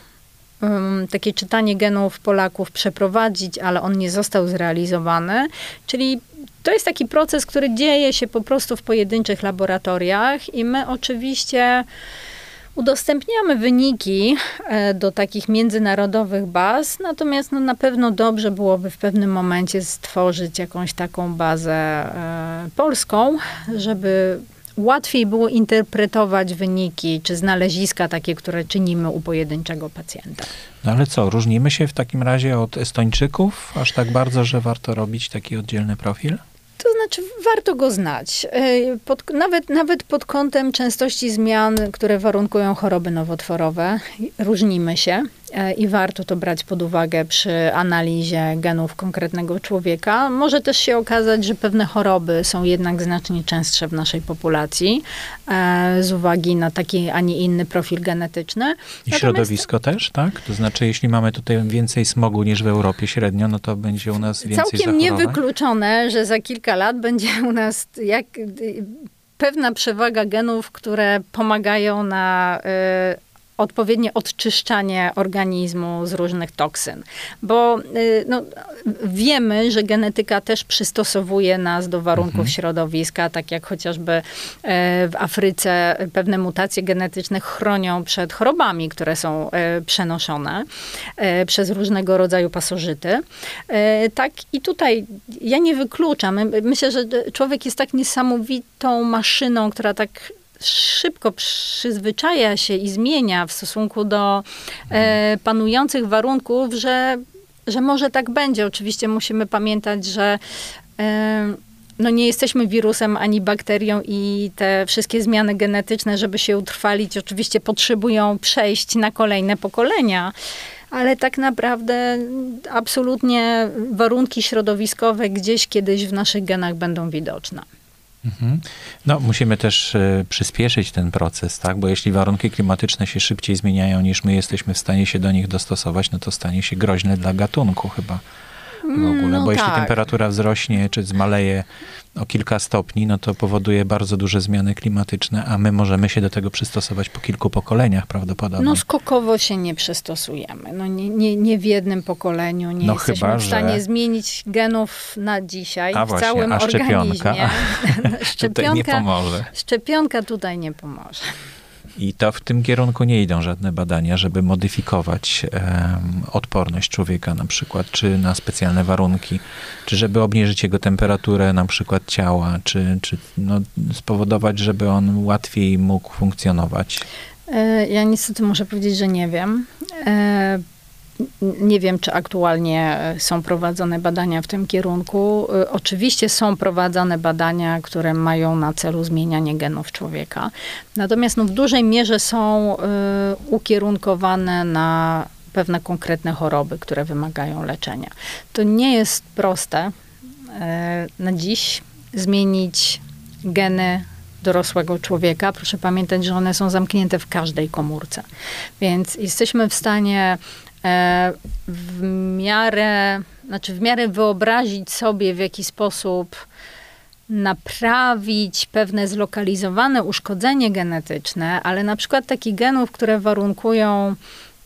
um, takie czytanie genów Polaków przeprowadzić, ale on nie został zrealizowany. Czyli to jest taki proces, który dzieje się po prostu w pojedynczych laboratoriach i my oczywiście udostępniamy wyniki e, do takich międzynarodowych baz, natomiast no, na pewno dobrze byłoby w pewnym momencie stworzyć jakąś taką bazę e, polską, żeby łatwiej było interpretować wyniki czy znaleziska takie, które czynimy u pojedynczego pacjenta. No ale co, różnimy się w takim razie od Estończyków aż tak bardzo, że warto robić taki oddzielny profil? To znaczy, warto go znać. E, pod, nawet, nawet pod kątem częstości zmian, które warunkują choroby nowotworowe, różnimy się. E, i warto to brać pod uwagę przy analizie genów konkretnego człowieka. Może też się okazać, że pewne choroby są jednak znacznie częstsze w naszej populacji e, z uwagi na taki, a nie inny profil genetyczny. I Natomiast... środowisko też, tak? To znaczy, jeśli mamy tutaj więcej smogu niż w Europie średnio, no to będzie u nas więcej Całkiem zachorowań. niewykluczone, że za kilka lat będzie u nas jak pewna przewaga genów, które pomagają na y, odpowiednie odczyszczanie organizmu z różnych toksyn. Bo y, no, wiemy, że genetyka też przystosowuje nas do warunków mhm. środowiska, tak jak chociażby e, w Afryce pewne mutacje genetyczne chronią przed chorobami, które są e, przenoszone e, przez różnego rodzaju pasożyty. Tak i tutaj ja nie wykluczam. Myślę, że człowiek jest tak niesamowitą maszyną, która tak szybko przyzwyczaja się i zmienia w stosunku do e, panujących warunków, że, że może tak będzie. Oczywiście musimy pamiętać, że e, no nie jesteśmy wirusem ani bakterią i te wszystkie zmiany genetyczne, żeby się utrwalić, oczywiście potrzebują przejść na kolejne pokolenia. Ale tak naprawdę absolutnie warunki środowiskowe gdzieś kiedyś w naszych genach będą widoczne. Mhm. No, musimy też y, przyspieszyć ten proces, tak? Bo jeśli warunki klimatyczne się szybciej zmieniają niż my jesteśmy w stanie się do nich dostosować, no to stanie się groźne dla gatunku chyba w ogóle. Mm, no bo tak. jeśli temperatura wzrośnie czy zmaleje o kilka stopni, no to powoduje bardzo duże zmiany klimatyczne, a my możemy się do tego przystosować po kilku pokoleniach prawdopodobnie. No skokowo się nie przystosujemy. No nie, nie, nie w jednym pokoleniu nie no jesteśmy chyba, w stanie że... zmienić genów na dzisiaj a w właśnie, całym a szczepionka? organizmie. szczepionka (laughs) tutaj nie pomoże. Szczepionka tutaj nie pomoże. I to w tym kierunku nie idą żadne badania, żeby modyfikować um, odporność człowieka na przykład, czy na specjalne warunki, czy żeby obniżyć jego temperaturę na przykład ciała, czy, czy no, spowodować, żeby on łatwiej mógł funkcjonować. E, ja niestety muszę powiedzieć, że nie wiem. E, nie wiem, czy aktualnie e, są prowadzone badania w tym kierunku. E, oczywiście są prowadzone badania, które mają na celu zmienianie genów człowieka. Natomiast no, w dużej mierze są y, ukierunkowane na pewne konkretne choroby, które wymagają leczenia. To nie jest proste na dziś zmienić geny dorosłego człowieka. Proszę pamiętać, że one są zamknięte w każdej komórce. Więc jesteśmy w stanie E, w miarę, znaczy w miarę wyobrazić sobie, w jaki sposób naprawić pewne zlokalizowane uszkodzenie genetyczne, ale na przykład takich genów, które warunkują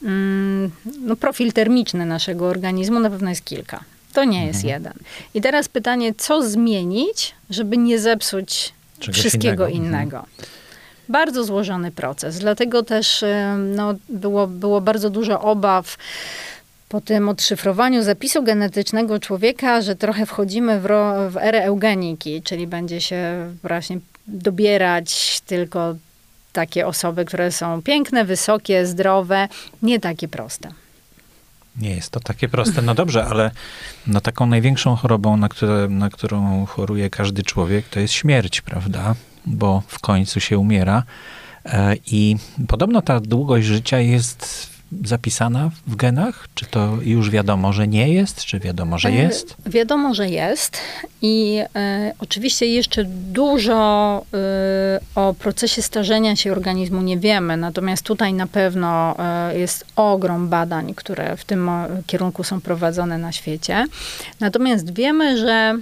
mm, no, profil termiczny naszego organizmu, na pewno jest kilka. To nie jest mhm. jeden. I teraz pytanie, co zmienić, żeby nie zepsuć Czegoś wszystkiego innego. innego. Mhm bardzo złożony proces. Dlatego też no, było, było bardzo dużo obaw po tym odszyfrowaniu zapisu genetycznego człowieka, że trochę wchodzimy w, ro, w erę eugeniki, czyli będzie się właśnie dobierać tylko takie osoby, które są piękne, wysokie, zdrowe, nie takie proste. Nie jest to takie proste. No dobrze, ale no taką największą chorobą, na, które, na którą choruje każdy człowiek, to jest śmierć, prawda? Bo w końcu się umiera. E, I podobno ta długość życia jest zapisana w genach? Czy to już wiadomo, że nie jest, czy wiadomo, że e, jest? Wiadomo, że jest i e, oczywiście jeszcze dużo o procesie starzenia się organizmu nie wiemy, natomiast tutaj na pewno jest ogrom badań, które w tym kierunku są prowadzone na świecie. Natomiast wiemy, że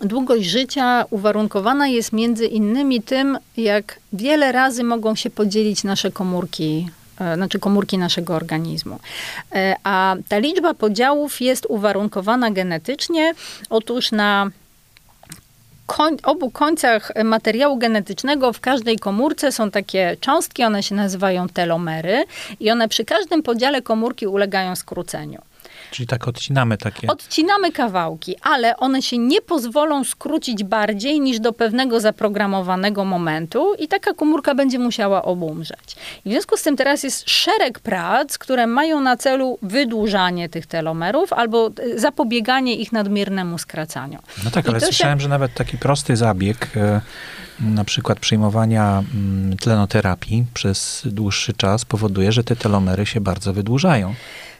długość życia uwarunkowana jest między innymi tym, jak wiele razy mogą się podzielić nasze komórki e, znaczy komórki naszego organizmu. E, a ta liczba podziałów jest uwarunkowana genetycznie. Otóż na koń, obu końcach materiału genetycznego w każdej komórce są takie cząstki, one się nazywają telomery i one przy każdym podziale komórki ulegają skróceniu. Czyli tak odcinamy takie. Odcinamy kawałki, ale one się nie pozwolą skrócić bardziej niż do pewnego zaprogramowanego momentu i taka komórka będzie musiała obumrzeć. I w związku z tym teraz jest szereg prac, które mają na celu wydłużanie tych telomerów albo e, zapobieganie ich nadmiernemu skracaniu. No tak, I ale to się- słyszałem, że nawet taki prosty zabieg, e, na przykład przyjmowania mm, tlenoterapii przez dłuższy czas powoduje, że te telomery się bardzo wydłużają.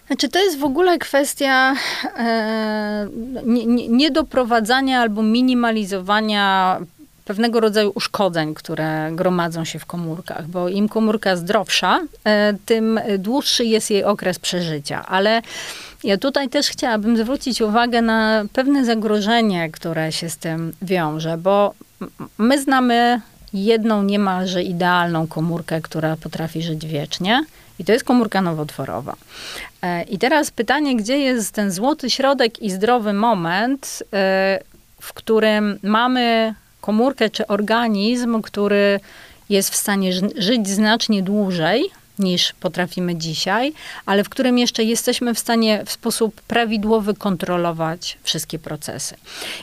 Znaczy, to jest w ogóle kwestia e, nie- nie- niedoprowadzania albo minimalizowania pewnego rodzaju uszkodzeń, które gromadzą się w komórkach, bo im komórka zdrowsza, e, tym dłuższy jest jej okres przeżycia. Ale ja tutaj też chciałabym zwrócić uwagę na pewne zagrożenie, które się z tym wiąże, bo my znamy jedną niemalże idealną komórkę, która potrafi żyć wiecznie. I to jest komórka nowotworowa. E, I teraz pytanie, gdzie jest ten złoty środek i zdrowy moment, e, w którym mamy komórkę czy organizm, który jest w stanie ży- żyć znacznie dłużej niż potrafimy dzisiaj, ale w którym jeszcze jesteśmy w stanie w sposób prawidłowy kontrolować wszystkie procesy.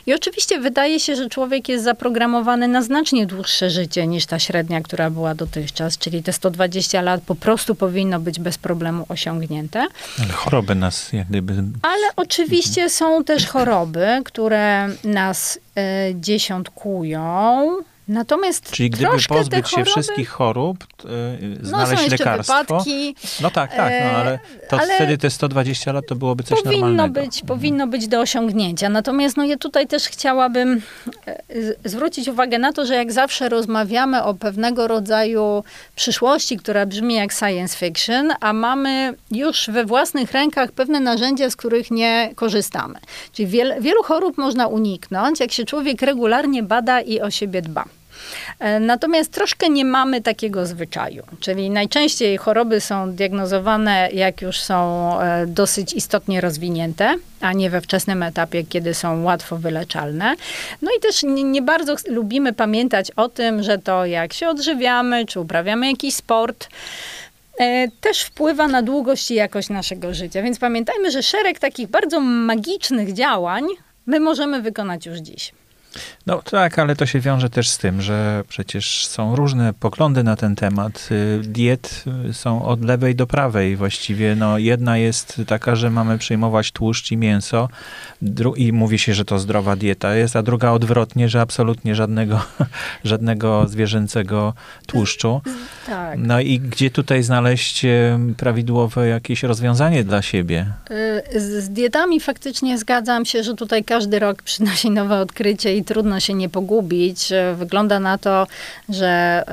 I oczywiście wydaje się, że człowiek jest zaprogramowany na znacznie dłuższe życie niż ta średnia, która była dotychczas, czyli te 120 lat po prostu powinno być bez problemu osiągnięte. Ale choroby nas jak gdyby... Ale oczywiście są też choroby, które nas e, dziesiątkują. Natomiast Czyli gdyby pozbyć się choroby, wszystkich chorób, e, no, są znaleźć jeszcze lekarstwo... wypadki. No tak, tak, no ale to ale- wtedy te 120 lat to byłoby coś powinno normalnego. być, powinno być do osiągnięcia. Natomiast no, ja tutaj też chciałabym e, zwrócić uwagę na to, że jak zawsze rozmawiamy o pewnego rodzaju przyszłości, która brzmi jak science fiction, a mamy już we własnych rękach pewne narzędzia, z których nie korzystamy. Czyli wiel, wielu chorób można uniknąć, jak się człowiek regularnie bada i o siebie dba. E, Natomiast troszkę nie mamy takiego zwyczaju, czyli najczęściej choroby są diagnozowane, jak już są e, dosyć istotnie rozwinięte, a nie we wczesnym etapie, kiedy są łatwo wyleczalne. No i też nie, nie bardzo lubimy pamiętać o tym, że to jak się odżywiamy, czy uprawiamy jakiś sport, e, też wpływa na długość i jakość naszego życia. Więc pamiętajmy, że szereg takich bardzo magicznych działań my możemy wykonać już dziś. No tak, ale to się wiąże też z tym, że przecież są różne poglądy na ten temat. Y, Diet y, są od lewej do prawej właściwie. No, jedna jest taka, że mamy przyjmować tłuszcz i mięso dru- i mówi się, że to zdrowa dieta jest, a druga odwrotnie, że absolutnie żadnego, (laughs) żadnego zwierzęcego tłuszczu. Tak. No i gdzie tutaj znaleźć y, prawidłowe jakieś rozwiązanie dla siebie? Z z dietami faktycznie zgadzam się, że tutaj każdy rok przynosi nowe odkrycie trudno się nie pogubić. Y, Wygląda na to, że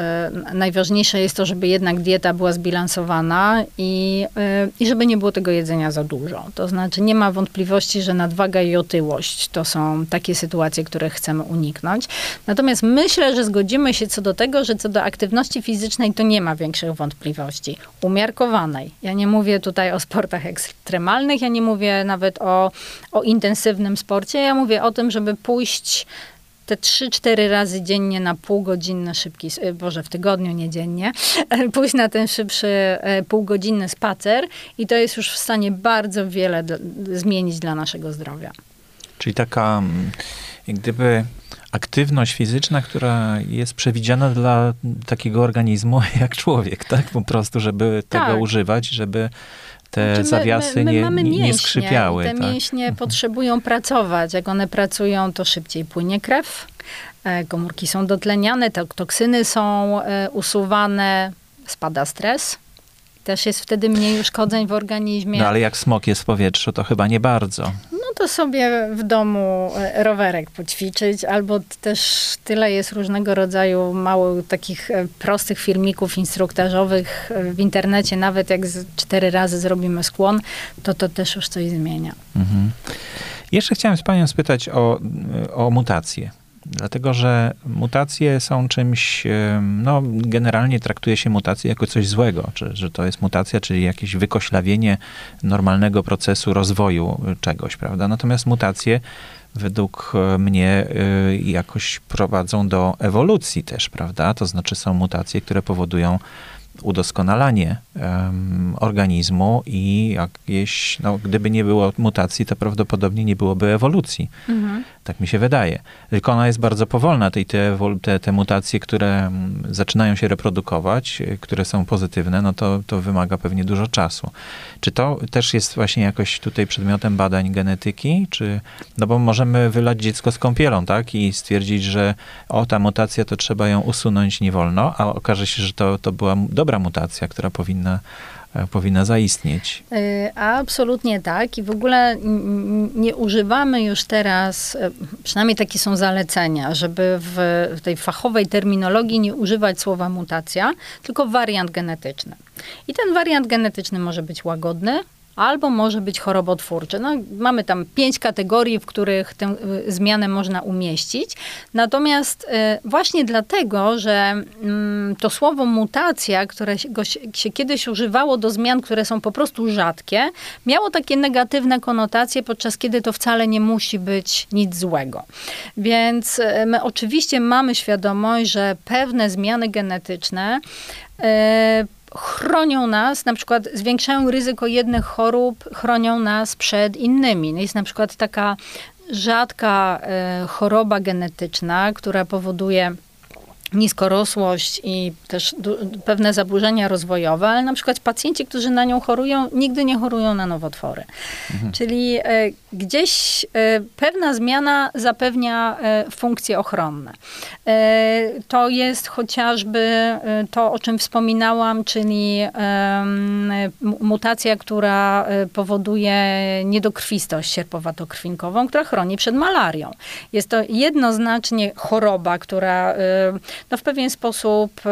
y, najważniejsze jest to, żeby jednak dieta była zbilansowana i, y, i żeby nie było tego jedzenia za dużo. To znaczy nie ma wątpliwości, że nadwaga i otyłość to są takie sytuacje, które chcemy uniknąć. Natomiast myślę, że zgodzimy się co do tego, że co do aktywności fizycznej to nie ma większych wątpliwości. Umiarkowanej. Ja nie mówię tutaj o sportach ekstremalnych, ja nie mówię nawet o, o intensywnym sporcie, ja mówię o tym, żeby pójść te 3-4 razy dziennie na półgodzinny szybki, y, Boże, w tygodniu, nie dziennie, (laughs) pójść na ten szybszy e, półgodzinny spacer i to jest już w stanie bardzo wiele zmienić dla naszego zdrowia. Czyli taka mm, gdyby aktywność fizyczna, która jest przewidziana dla takiego organizmu (laughs) jak człowiek, tak? Po prostu, żeby tego Tak. używać, żeby te Znaczy, my- zawiasy my, my nie, mamy nie, nie mięśnie skrzypiały. Te tak? mięśnie (laughs) potrzebują pracować. Jak one pracują, to szybciej płynie krew, e, komórki są dotleniane, to- toksyny są e, usuwane, spada stres. Też jest wtedy mniej uszkodzeń w organizmie. No ale jak smok jest w powietrzu, to chyba nie bardzo. No to sobie w domu e, rowerek poćwiczyć, albo też tyle jest różnego rodzaju mało takich e, prostych filmików instruktażowych e, w internecie, nawet jak cztery razy zrobimy skłon, to to też już coś zmienia. Mhm. Jeszcze chciałem z panią spytać o, o mutacje. Dlatego, że mutacje są czymś, no generalnie traktuje się mutację jako coś złego, czy, że to jest mutacja, czyli jakieś wykoślawienie normalnego procesu rozwoju czegoś, prawda? Natomiast mutacje według mnie y, jakoś prowadzą do ewolucji też, prawda? To znaczy są mutacje, które powodują udoskonalanie um, organizmu i jakieś, no, gdyby nie było mutacji, to prawdopodobnie nie byłoby ewolucji. Mhm. Tak mi się wydaje. Tylko ona jest bardzo powolna. Te, te, te mutacje, które mm, zaczynają się reprodukować, y, które są pozytywne, no to, to wymaga pewnie dużo czasu. Czy to też jest właśnie jakoś tutaj przedmiotem badań genetyki? Czy, no bo możemy wylać dziecko z kąpielą, tak? I stwierdzić, że o, ta mutacja to trzeba ją usunąć nie wolno, a okaże się, że to, to była dobra mutacja, która powinna powinna zaistnieć. E, absolutnie tak i w ogóle nie używamy już teraz, e, przynajmniej takie są zalecenia, żeby w tej fachowej terminologii nie używać słowa mutacja, tylko wariant genetyczny. I ten wariant genetyczny może być łagodny, albo może być chorobotwórczy. No, mamy tam pięć kategorii, w których tę y, zmianę można umieścić. Natomiast y, właśnie dlatego, że mm, to słowo mutacja, które się, kiedyś używało do zmian, które są po prostu rzadkie, miało takie negatywne konotacje, podczas kiedy to wcale nie musi być nic złego. Więc y, my oczywiście mamy świadomość, że pewne zmiany genetyczne chronią nas, na przykład zwiększają ryzyko jednych chorób, chronią nas przed innymi. Jest na przykład taka rzadka e, choroba genetyczna, która powoduje niskorosłość i też pewne zaburzenia rozwojowe, ale na przykład pacjenci, którzy na nią chorują, nigdy nie chorują na nowotwory. Mhm. Czyli e, gdzieś e, pewna zmiana zapewnia e, funkcje ochronne. To jest chociażby to, o czym wspominałam, czyli mutacja, która powoduje niedokrwistość sierpowatokrwinkową, która chroni przed malarią. Jest to jednoznacznie choroba, która no, w pewien sposób y,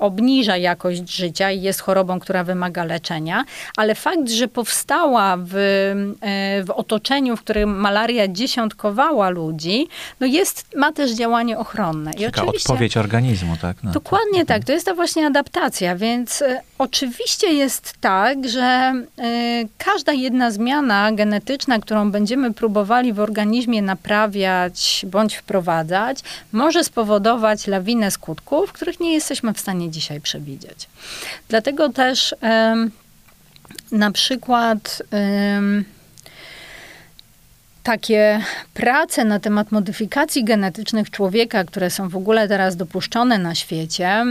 obniża jakość życia i jest chorobą, która wymaga leczenia, ale fakt, że powstała w, y, w otoczeniu, w którym malaria dziesiątkowała ludzi, no jest, ma też działanie ochronne. I Taka odpowiedź organizmu, tak? No, dokładnie to, tak, to jest ta właśnie adaptacja, więc y, oczywiście jest tak, że każda jedna zmiana genetyczna, którą będziemy próbowali w organizmie naprawiać bądź wprowadzać, może spowodować spowodować lawinę skutków, których nie jesteśmy w stanie dzisiaj przewidzieć. Dlatego też na przykład takie prace na temat modyfikacji genetycznych człowieka, które są w ogóle teraz dopuszczone na świecie,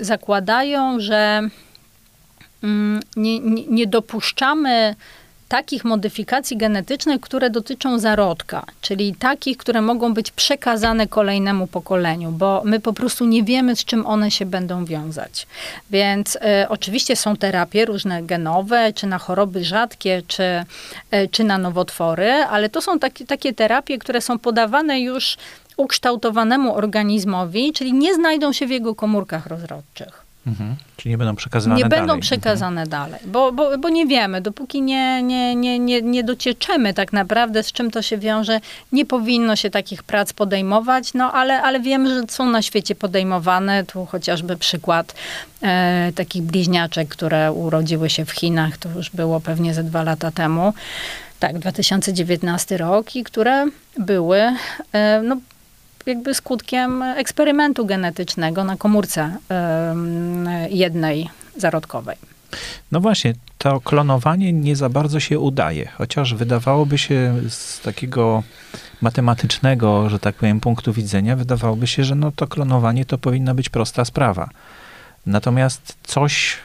zakładają, że mm, nie, nie dopuszczamy takich modyfikacji genetycznych, które dotyczą zarodka, czyli takich, które mogą być przekazane kolejnemu pokoleniu, bo my po prostu nie wiemy, z czym one się będą wiązać. Więc e, oczywiście są terapie różne genowe, czy na choroby rzadkie, czy, e, czy na nowotwory, ale to są takie, takie terapie, które są podawane już ukształtowanemu organizmowi, czyli nie znajdą się w jego komórkach rozrodczych. Mhm. Czyli nie będą przekazywane nie dalej. Nie będą przekazane mhm. dalej, bo, bo, bo nie wiemy, dopóki nie, nie, nie, nie, nie docieczemy tak naprawdę, z czym to się wiąże, nie powinno się takich prac podejmować, no ale, ale wiemy, że są na świecie podejmowane. Tu chociażby przykład e, takich bliźniaczek, które urodziły się w Chinach, to już było pewnie ze dwa lata temu. Tak, 2019 rok i które były e, no, jakby skutkiem eksperymentu genetycznego na komórce jednej zarodkowej. No właśnie, to klonowanie nie za bardzo się udaje, chociaż wydawałoby się z takiego matematycznego, że tak powiem, punktu widzenia, wydawałoby się, że no to klonowanie to powinna być prosta sprawa. Natomiast coś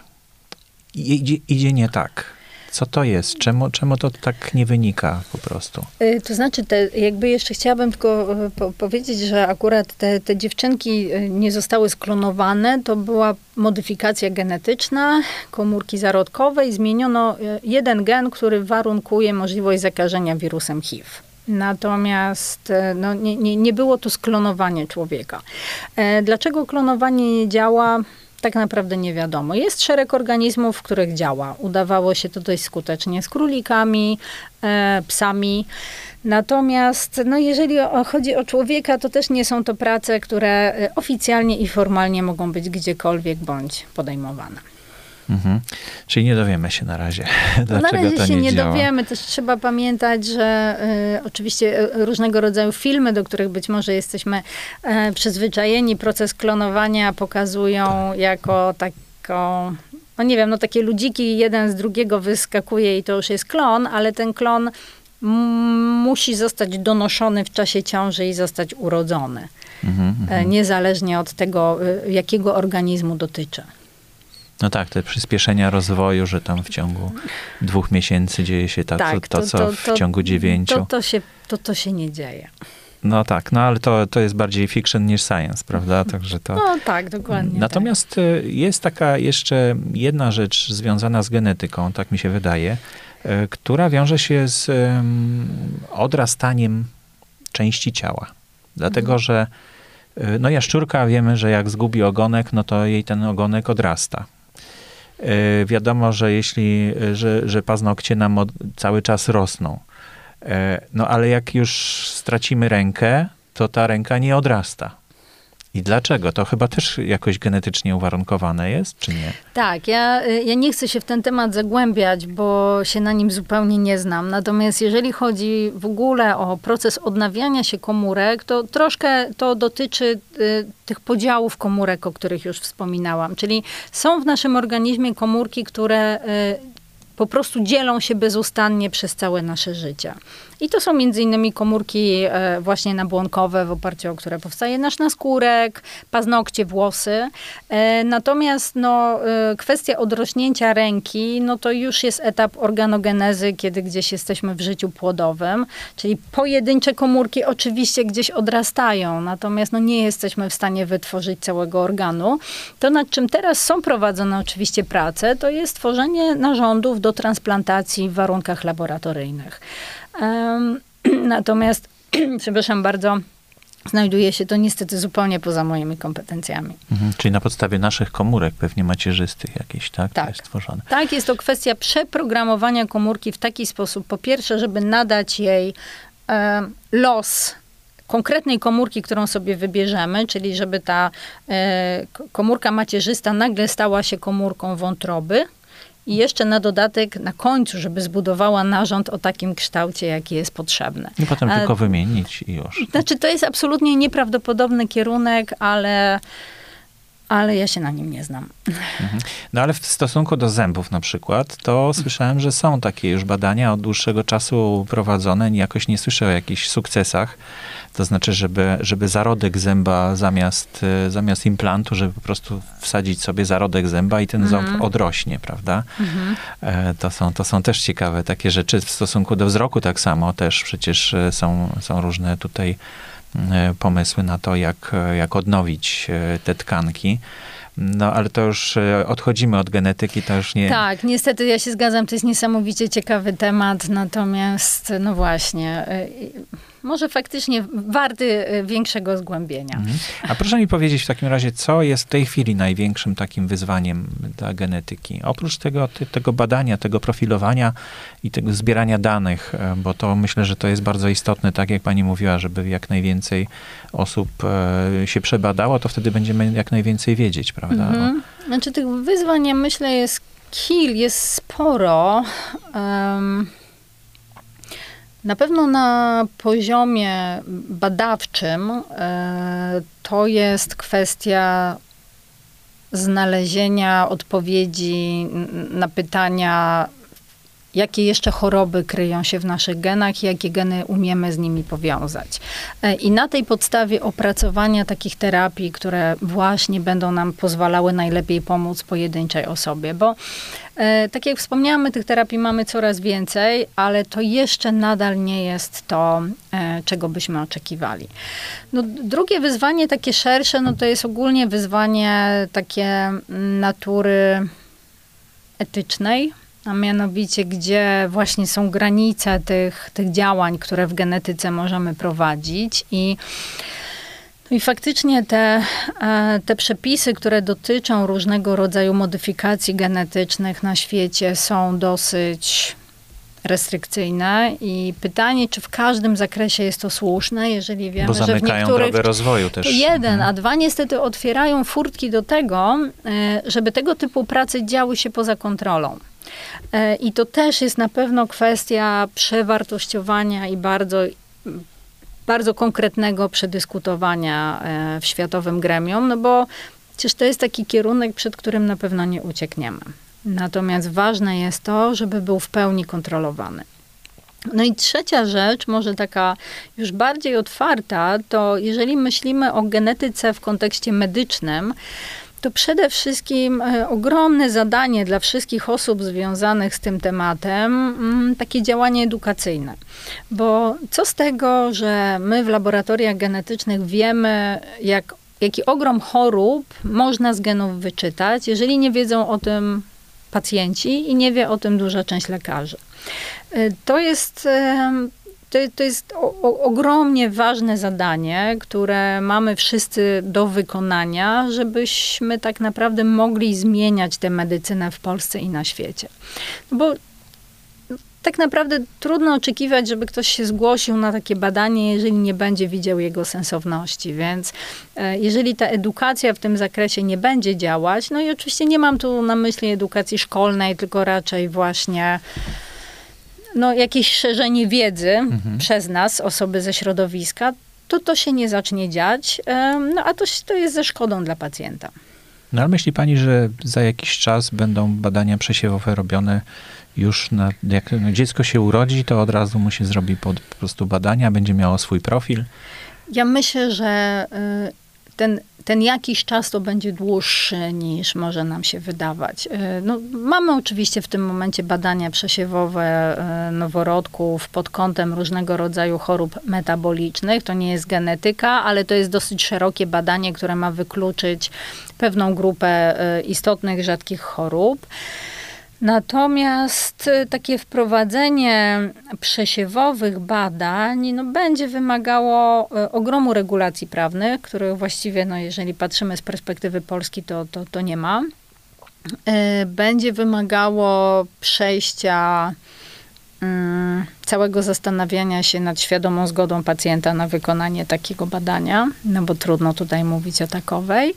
idzie, idzie nie tak. Co to jest? Czemu, czemu to tak nie wynika po prostu? Y, to znaczy, te, jakby jeszcze chciałabym tylko y, po, powiedzieć, że akurat te, te dziewczynki y, nie zostały sklonowane. To była modyfikacja genetyczna komórki zarodkowej. Zmieniono jeden gen, który warunkuje możliwość zakażenia wirusem HIV. Natomiast no, nie, nie, nie było to sklonowanie człowieka. E, dlaczego klonowanie nie działa? Tak naprawdę nie wiadomo. Jest szereg organizmów, w których działa. Udawało się to dość skutecznie z królikami, e, psami. Natomiast no, jeżeli chodzi o człowieka, to też nie są to prace, które e, oficjalnie i formalnie mogą być gdziekolwiek bądź podejmowane. Mhm. Czyli nie dowiemy się na razie, dlaczego (laughs) no, na razie to się nie, nie działa. dowiemy. Też trzeba pamiętać, że y, oczywiście y, różnego rodzaju filmy, do których być może jesteśmy y, przyzwyczajeni, proces klonowania pokazują Tak. jako taką no nie wiem, no takie ludziki jeden z drugiego wyskakuje i to już jest klon, ale ten klon musi zostać donoszony w czasie ciąży i zostać urodzony. E, mhm. Niezależnie od tego, y, jakiego organizmu dotyczy. No tak, te przyspieszenia rozwoju, że tam w ciągu dwóch miesięcy dzieje się tak, Tak, to, to, co w ciągu dziewięciu. To, to, się, to, to się nie dzieje. No tak, no ale to, to jest bardziej fiction niż science, prawda? Także to... No tak, dokładnie. Natomiast y, jest taka jeszcze jedna rzecz związana z genetyką, tak mi się wydaje, y, która wiąże się z odrastaniem części ciała. Dlatego, że y, no jaszczurka wiemy, że jak zgubi ogonek, no to jej ten ogonek odrasta. Y, Wiadomo, że jeśli, y, że, że paznokcie nam od, cały czas rosną. Y, No ale jak już stracimy rękę, to ta ręka nie odrasta. I dlaczego? To chyba też jakoś genetycznie uwarunkowane jest, czy nie? Tak, ja, y, ja nie chcę się w ten temat zagłębiać, bo się na nim zupełnie nie znam. Natomiast jeżeli chodzi w ogóle o proces odnawiania się komórek, to troszkę to dotyczy y, tych podziałów komórek, o których już wspominałam. Czyli są w naszym organizmie komórki, które y, po prostu dzielą się bezustannie przez całe nasze życie. I to są między innymi komórki e, właśnie nabłonkowe, w oparciu o które powstaje nasz naskórek, paznokcie, włosy. E, Natomiast no, e, kwestia odrośnięcia ręki, no to już jest etap organogenezy, kiedy gdzieś jesteśmy w życiu płodowym, czyli pojedyncze komórki oczywiście gdzieś odrastają, natomiast no, nie jesteśmy w stanie wytworzyć całego organu. To, nad czym teraz są prowadzone oczywiście prace, to jest tworzenie narządów do transplantacji w warunkach laboratoryjnych. (clears throat) Natomiast, (clears throat) przepraszam bardzo, znajduje się to niestety zupełnie poza moimi kompetencjami. Mhm. Czyli na podstawie naszych komórek pewnie macierzystych jakieś, tak? Tak. To jest tworzone. Tak, jest to kwestia przeprogramowania komórki w taki sposób, po pierwsze, żeby nadać jej e, los konkretnej komórki, którą sobie wybierzemy, czyli żeby ta e, komórka macierzysta nagle stała się komórką wątroby. I jeszcze na dodatek, na końcu, żeby zbudowała narząd o takim kształcie, jaki jest potrzebny. I potem A- tylko wymienić i już. Znaczy, to jest absolutnie nieprawdopodobny kierunek, ale, ale ja się na nim nie znam. No ale w stosunku do zębów na przykład, to słyszałem, że są takie już badania od dłuższego czasu prowadzone. Jakoś nie słyszę o jakichś sukcesach. To znaczy, żeby, żeby zarodek zęba zamiast, e, zamiast implantu, żeby po prostu wsadzić sobie zarodek zęba i ten ząb odrośnie, prawda? E, To są, to są też ciekawe takie rzeczy. W stosunku do wzroku tak samo też przecież e, są, są różne tutaj pomysły na to, jak, e, jak odnowić e, te tkanki. No, ale to już e, odchodzimy od genetyki, to już nie... Tak, niestety ja się zgadzam, to jest niesamowicie ciekawy temat, natomiast no właśnie, może faktycznie warty y, większego zgłębienia. Mhm. A proszę mi powiedzieć w takim razie, co jest w tej chwili największym takim wyzwaniem dla genetyki? Oprócz tego, tego badania, tego profilowania i tego zbierania danych, e, bo to myślę, że to jest bardzo istotne, tak jak pani mówiła, żeby jak najwięcej osób e, się przebadało, to wtedy będziemy jak najwięcej wiedzieć, prawda? Mhm. Znaczy tych wyzwań, ja myślę, jest kil, jest sporo. Em, na pewno na poziomie badawczym e, to jest kwestia znalezienia odpowiedzi na pytania, jakie jeszcze choroby kryją się w naszych genach i jakie geny umiemy z nimi powiązać. E, I na tej podstawie opracowania takich terapii, które właśnie będą nam pozwalały najlepiej pomóc pojedynczej osobie, bo e, tak jak wspomniałam, tych terapii mamy coraz więcej, ale to jeszcze nadal nie jest to, e, czego byśmy oczekiwali. No, drugie wyzwanie, takie szersze, no to jest ogólnie wyzwanie takie mm, natury etycznej, a mianowicie gdzie właśnie są granice tych, tych działań, które w genetyce możemy prowadzić i I faktycznie te, e, te przepisy, które dotyczą różnego rodzaju modyfikacji genetycznych na świecie są dosyć restrykcyjne i pytanie, czy w każdym zakresie jest to słuszne, jeżeli wiemy, Bo że w zamykają niektórych... drogę rozwoju też. Jeden, Mhm. a dwa niestety otwierają furtki do tego, e, żeby tego typu prace działy się poza kontrolą. E, I to też jest na pewno kwestia przewartościowania i bardzo, bardzo konkretnego przedyskutowania e, w światowym gremium, no bo przecież to jest taki kierunek, przed którym na pewno nie uciekniemy. Natomiast ważne jest to, żeby był w pełni kontrolowany. No i trzecia rzecz, może taka już bardziej otwarta, to jeżeli myślimy o genetyce w kontekście medycznym, to przede wszystkim e, ogromne zadanie dla wszystkich osób związanych z tym tematem, mm, takie działanie edukacyjne. Bo co z tego, że my w laboratoriach genetycznych wiemy, jak, jaki ogrom chorób można z genów wyczytać, jeżeli nie wiedzą o tym pacjenci i nie wie o tym duża część lekarzy. Y, To jest, to, to jest o, o, ogromnie ważne zadanie, które mamy wszyscy do wykonania, żebyśmy tak naprawdę mogli zmieniać tę medycynę w Polsce i na świecie. No bo tak naprawdę trudno oczekiwać, żeby ktoś się zgłosił na takie badanie, jeżeli nie będzie widział jego sensowności. Więc e, jeżeli ta edukacja w tym zakresie nie będzie działać, no i oczywiście nie mam tu na myśli edukacji szkolnej, tylko raczej właśnie no, jakieś szerzenie wiedzy przez nas, osoby ze środowiska, to to się nie zacznie dziać, no a to, to jest ze szkodą dla pacjenta. No ale myśli pani, że za jakiś czas będą badania przesiewowe robione już na, jak dziecko się urodzi, to od razu mu się zrobi po, po prostu badania, będzie miało swój profil. Ja myślę, że y, ten, ten jakiś czas to będzie dłuższy niż może nam się wydawać. Y, No, mamy oczywiście w tym momencie badania przesiewowe y, noworodków pod kątem różnego rodzaju chorób metabolicznych. To nie jest genetyka, ale to jest dosyć szerokie badanie, które ma wykluczyć pewną grupę y, istotnych, rzadkich chorób. Natomiast y, takie wprowadzenie przesiewowych badań no, będzie wymagało y, ogromu regulacji prawnych, których właściwie, no, jeżeli patrzymy z perspektywy Polski, to, to, to nie ma. Y, Będzie wymagało przejścia mm, całego zastanawiania się nad świadomą zgodą pacjenta na wykonanie takiego badania, no bo trudno tutaj mówić o takowej.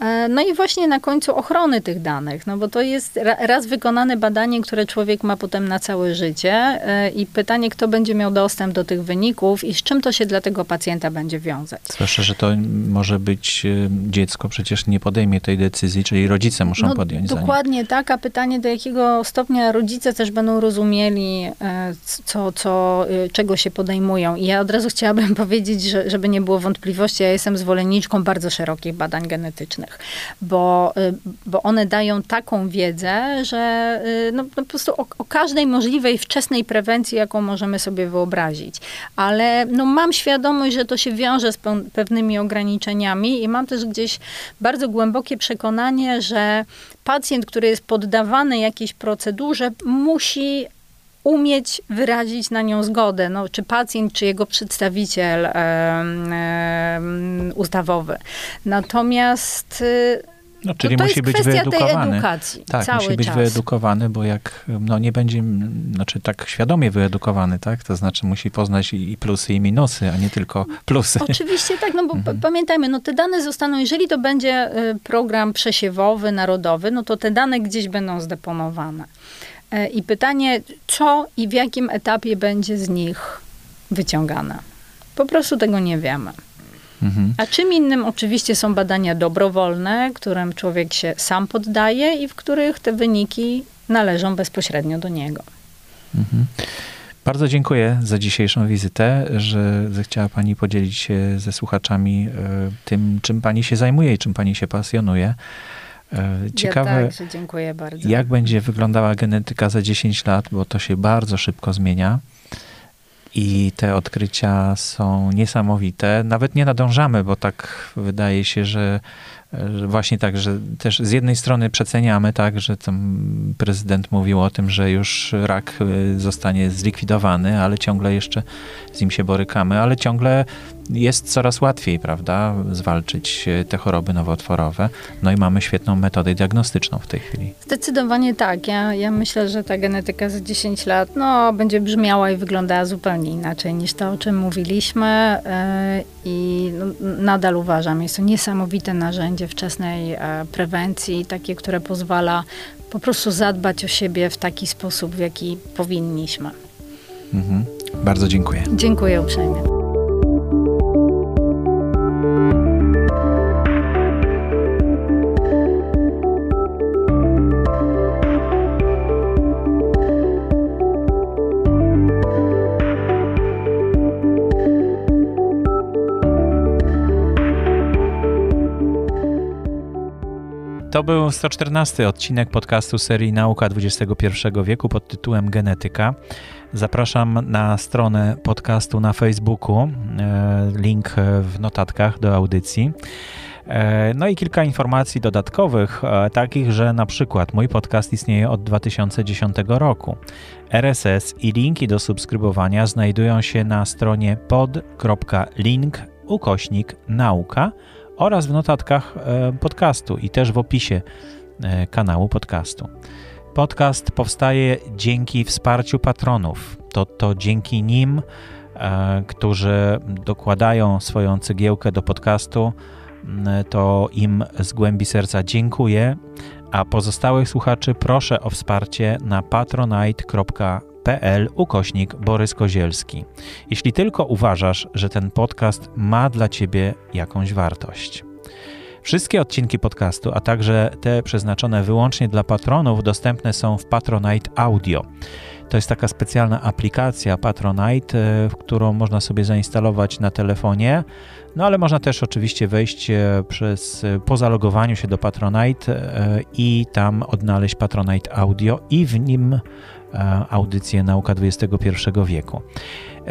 E, No i właśnie na końcu ochrony tych danych, no bo to jest ra- raz wykonane badanie, które człowiek ma potem na całe życie e, i pytanie, kto będzie miał dostęp do tych wyników i z czym to się dla tego pacjenta będzie wiązać. Zwłaszcza, że to może być y, dziecko, przecież nie podejmie tej decyzji, czyli rodzice muszą podjąć. No, Dokładnie tak, a pytanie do jakiego stopnia rodzice też będą rozumieli, e, co, co, y, czego się podejmują. I ja od razu chciałabym (laughs) powiedzieć, że, żeby nie było wątpliwości, ja jestem zwolenniczką bardzo szerokich badań genetycznych, bo, y, bo one dają taką wiedzę, że y, no, no po prostu o, o każdej możliwej wczesnej prewencji, jaką możemy sobie wyobrazić. Ale no, mam świadomość, że to się wiąże z pewnymi ograniczeniami i mam też gdzieś bardzo głębokie przekonanie, że pacjent, który jest poddawany jakiejś procedurze, musi umieć wyrazić na nią zgodę, no, czy pacjent, czy jego przedstawiciel em, em, ustawowy. Natomiast y, No, czyli to, to musi jest być kwestia tej wyedukowany. edukacji Tak, musi być czas. wyedukowany, bo jak no, nie będzie, znaczy tak świadomie wyedukowany, tak? To znaczy musi poznać i, plusy, i minusy, a nie tylko plusy. Oczywiście tak, no bo p- pamiętajmy, no te dane zostaną, jeżeli to będzie y, program przesiewowy, narodowy, no to te dane gdzieś będą zdeponowane. E, I pytanie, co i w jakim etapie będzie z nich wyciągane. Po prostu tego nie wiemy. Mhm. A czym innym oczywiście są badania dobrowolne, którym człowiek się sam poddaje i w których te wyniki należą bezpośrednio do niego. Mhm. Bardzo dziękuję za dzisiejszą wizytę, że zechciała Pani podzielić się ze słuchaczami e, tym, czym Pani się zajmuje i czym Pani się pasjonuje. E, Ciekawe, Ja także dziękuję bardzo. jak będzie wyglądała genetyka za 10 lat, bo to się bardzo szybko zmienia. I te odkrycia są niesamowite. Nawet nie nadążamy, bo tak wydaje się, że, właśnie tak, że też z jednej strony przeceniamy, tak, że tam prezydent mówił o tym, że już rak y, zostanie zlikwidowany, ale ciągle jeszcze z nim się borykamy, ale ciągle jest coraz łatwiej, prawda, zwalczyć te choroby nowotworowe. No i mamy świetną metodę diagnostyczną w tej chwili. Zdecydowanie tak. Ja, ja myślę, że ta genetyka za 10 lat no, będzie brzmiała i wyglądała zupełnie inaczej niż to, o czym mówiliśmy. Yy, I nadal uważam, jest to niesamowite narzędzie wczesnej e, prewencji, takie, które pozwala po prostu zadbać o siebie w taki sposób, w jaki powinniśmy. Mhm. Bardzo dziękuję. Dziękuję uprzejmie. To był 114 odcinek podcastu serii Nauka XXI wieku pod tytułem Genetyka. Zapraszam na stronę podcastu na Facebooku, e, link w notatkach do audycji. E, no i kilka informacji dodatkowych, e, takich, że na przykład mój podcast istnieje od 2010 roku. RSS i linki do subskrybowania znajdują się na stronie pod.link ukośnik nauka oraz w notatkach e, podcastu i też w opisie e, kanału podcastu. Podcast powstaje dzięki wsparciu patronów. To, to dzięki nim, e, którzy dokładają swoją cegiełkę do podcastu, to im z głębi serca dziękuję, a pozostałych słuchaczy proszę o wsparcie na patronite.pl pl ukośnik Borys Kozielski. Jeśli tylko uważasz, że ten podcast ma dla Ciebie jakąś wartość. Wszystkie odcinki podcastu, a także te przeznaczone wyłącznie dla patronów, dostępne są w Patronite Audio. To jest taka specjalna aplikacja Patronite, e, którą można sobie zainstalować na telefonie. No ale można też oczywiście wejść e, przez e, po zalogowaniu się do Patronite i tam odnaleźć Patronite Audio i w nim audycje Nauka XXI wieku.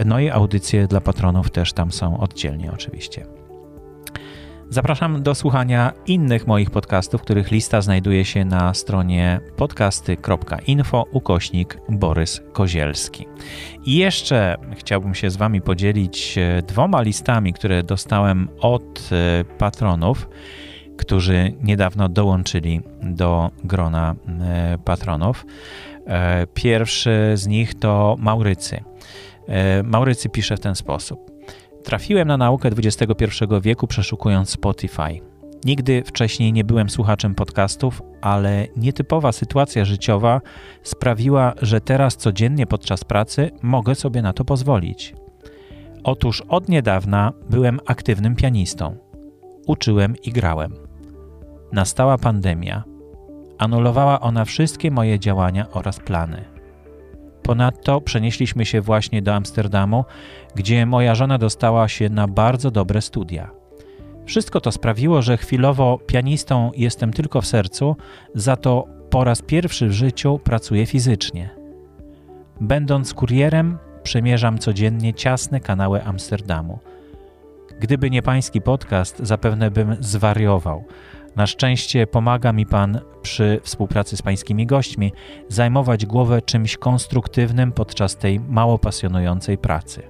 No i audycje dla patronów też tam są oddzielnie oczywiście. Zapraszam do słuchania innych moich podcastów, których lista znajduje się na stronie podcasty.info ukośnik Borys Kozielski. I jeszcze chciałbym się z Wami podzielić e, dwoma listami, które dostałem od e, patronów, którzy niedawno dołączyli do grona e, patronów. Pierwszy z nich to Maurycy. Maurycy pisze w ten sposób. Trafiłem na naukę XXI wieku przeszukując Spotify. Nigdy wcześniej nie byłem słuchaczem podcastów, ale nietypowa sytuacja życiowa sprawiła, że teraz codziennie podczas pracy mogę sobie na to pozwolić. Otóż od niedawna byłem aktywnym pianistą. Uczyłem i grałem. Nastała pandemia. Anulowała ona wszystkie moje działania oraz plany. Ponadto przenieśliśmy się właśnie do Amsterdamu, gdzie moja żona dostała się na bardzo dobre studia. Wszystko to sprawiło, że chwilowo pianistą jestem tylko w sercu, za to po raz pierwszy w życiu pracuję fizycznie. Będąc kurierem, przemierzam codziennie ciasne kanały Amsterdamu. Gdyby nie pański podcast, zapewne bym zwariował. Na szczęście pomaga mi Pan przy współpracy z Pańskimi gośćmi zajmować głowę czymś konstruktywnym podczas tej mało pasjonującej pracy.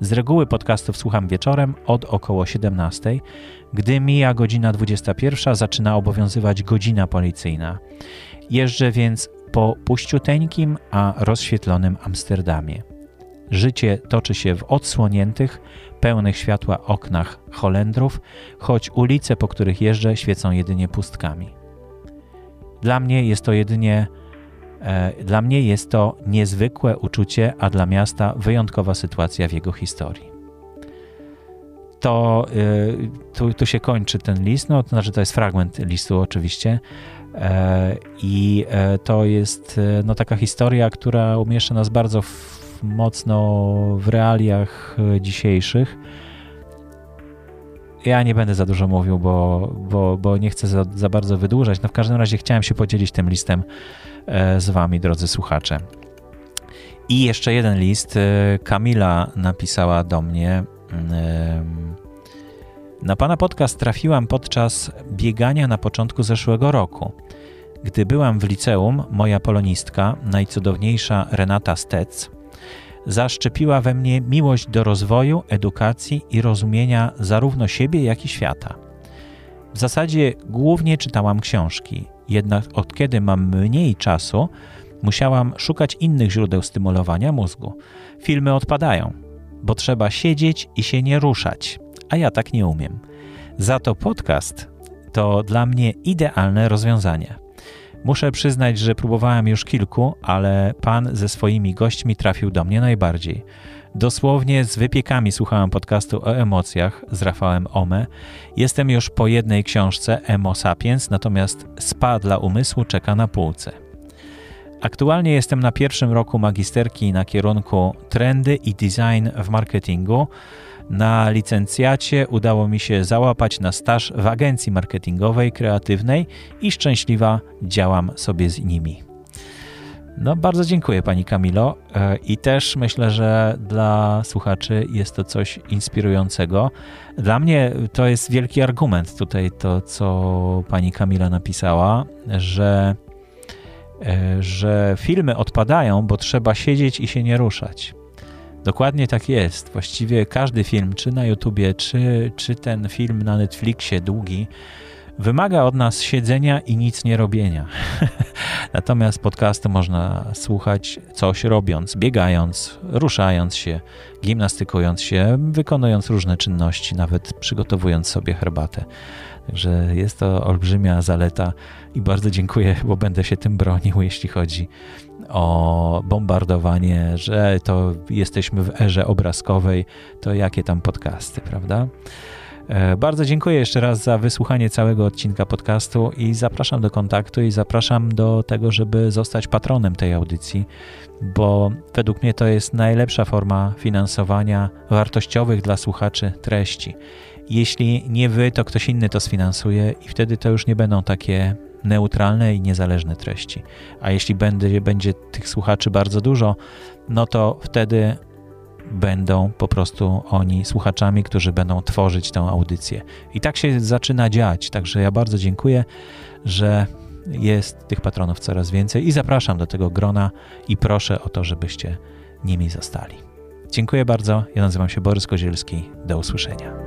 Z reguły podcastów słucham wieczorem od około 17. Gdy mija godzina 21, zaczyna obowiązywać godzina policyjna. Jeżdżę więc po puściuteńkim, a rozświetlonym Amsterdamie. Życie toczy się w odsłoniętych, pełnych światła oknach Holendrów, choć ulice, po których jeżdżę, świecą jedynie pustkami. Dla mnie jest to jedynie e, dla mnie jest to niezwykłe uczucie, a dla miasta wyjątkowa sytuacja w jego historii. To e, tu, tu się kończy ten list, no to znaczy to jest fragment listu oczywiście. E, I to jest no, taka historia, która umieszcza nas bardzo w, mocno w realiach e, dzisiejszych. Ja nie będę za dużo mówił, bo, bo, bo nie chcę za, za bardzo wydłużać. No w każdym razie chciałem się podzielić tym listem e, z Wami, drodzy słuchacze. I jeszcze jeden list. E, Kamila napisała do mnie. Na Pana podcast trafiłam podczas biegania na początku zeszłego roku. Gdy byłam w liceum, moja polonistka, najcudowniejsza Renata Stec, zaszczepiła we mnie miłość do rozwoju, edukacji i rozumienia zarówno siebie, jak i świata. W zasadzie głównie czytałam książki, jednak od kiedy mam mniej czasu, musiałam szukać innych źródeł stymulowania mózgu. Filmy odpadają, bo trzeba siedzieć i się nie ruszać, a ja tak nie umiem. Za to podcast to dla mnie idealne rozwiązanie. Muszę przyznać, że próbowałem już kilku, ale pan ze swoimi gośćmi trafił do mnie najbardziej. Dosłownie z wypiekami słuchałem podcastu o emocjach z Rafałem Ome. Jestem już po jednej książce Emo Sapiens, natomiast spa dla umysłu czeka na półce. Aktualnie jestem na pierwszym roku magisterki na kierunku trendy i design w marketingu. Na licencjacie udało mi się załapać na staż w agencji marketingowej, kreatywnej i szczęśliwa działam sobie z nimi. No, bardzo dziękuję Pani Kamilo e, i też myślę, że dla słuchaczy jest to coś inspirującego. Dla mnie to jest wielki argument tutaj to, co Pani Kamila napisała, że, e, że filmy odpadają, bo trzeba siedzieć i się nie ruszać. Dokładnie tak jest. Właściwie każdy film, czy na YouTubie, czy, czy ten film na Netflixie długi, wymaga od nas siedzenia i nic nie robienia. (laughs) Natomiast podcastu można słuchać coś robiąc, biegając, ruszając się, gimnastykując się, wykonując różne czynności, nawet przygotowując sobie herbatę. Także jest to olbrzymia zaleta i bardzo dziękuję, bo będę się tym bronił, jeśli chodzi o bombardowanie, że to jesteśmy w erze obrazkowej, to jakie tam podcasty, prawda? E, bardzo dziękuję jeszcze raz za wysłuchanie całego odcinka podcastu i zapraszam do kontaktu i zapraszam do tego, żeby zostać patronem tej audycji, bo według mnie to jest najlepsza forma finansowania wartościowych dla słuchaczy treści. Jeśli nie wy, to ktoś inny to sfinansuje i wtedy to już nie będą takie neutralne i niezależne treści. A jeśli będzie, będzie tych słuchaczy bardzo dużo, no to wtedy będą po prostu oni słuchaczami, którzy będą tworzyć tę audycję. I tak się zaczyna dziać. Także ja bardzo dziękuję, że jest tych patronów coraz więcej i zapraszam do tego grona i proszę o to, żebyście nimi zostali. Dziękuję bardzo. Ja nazywam się Borys Kozielski. Do usłyszenia.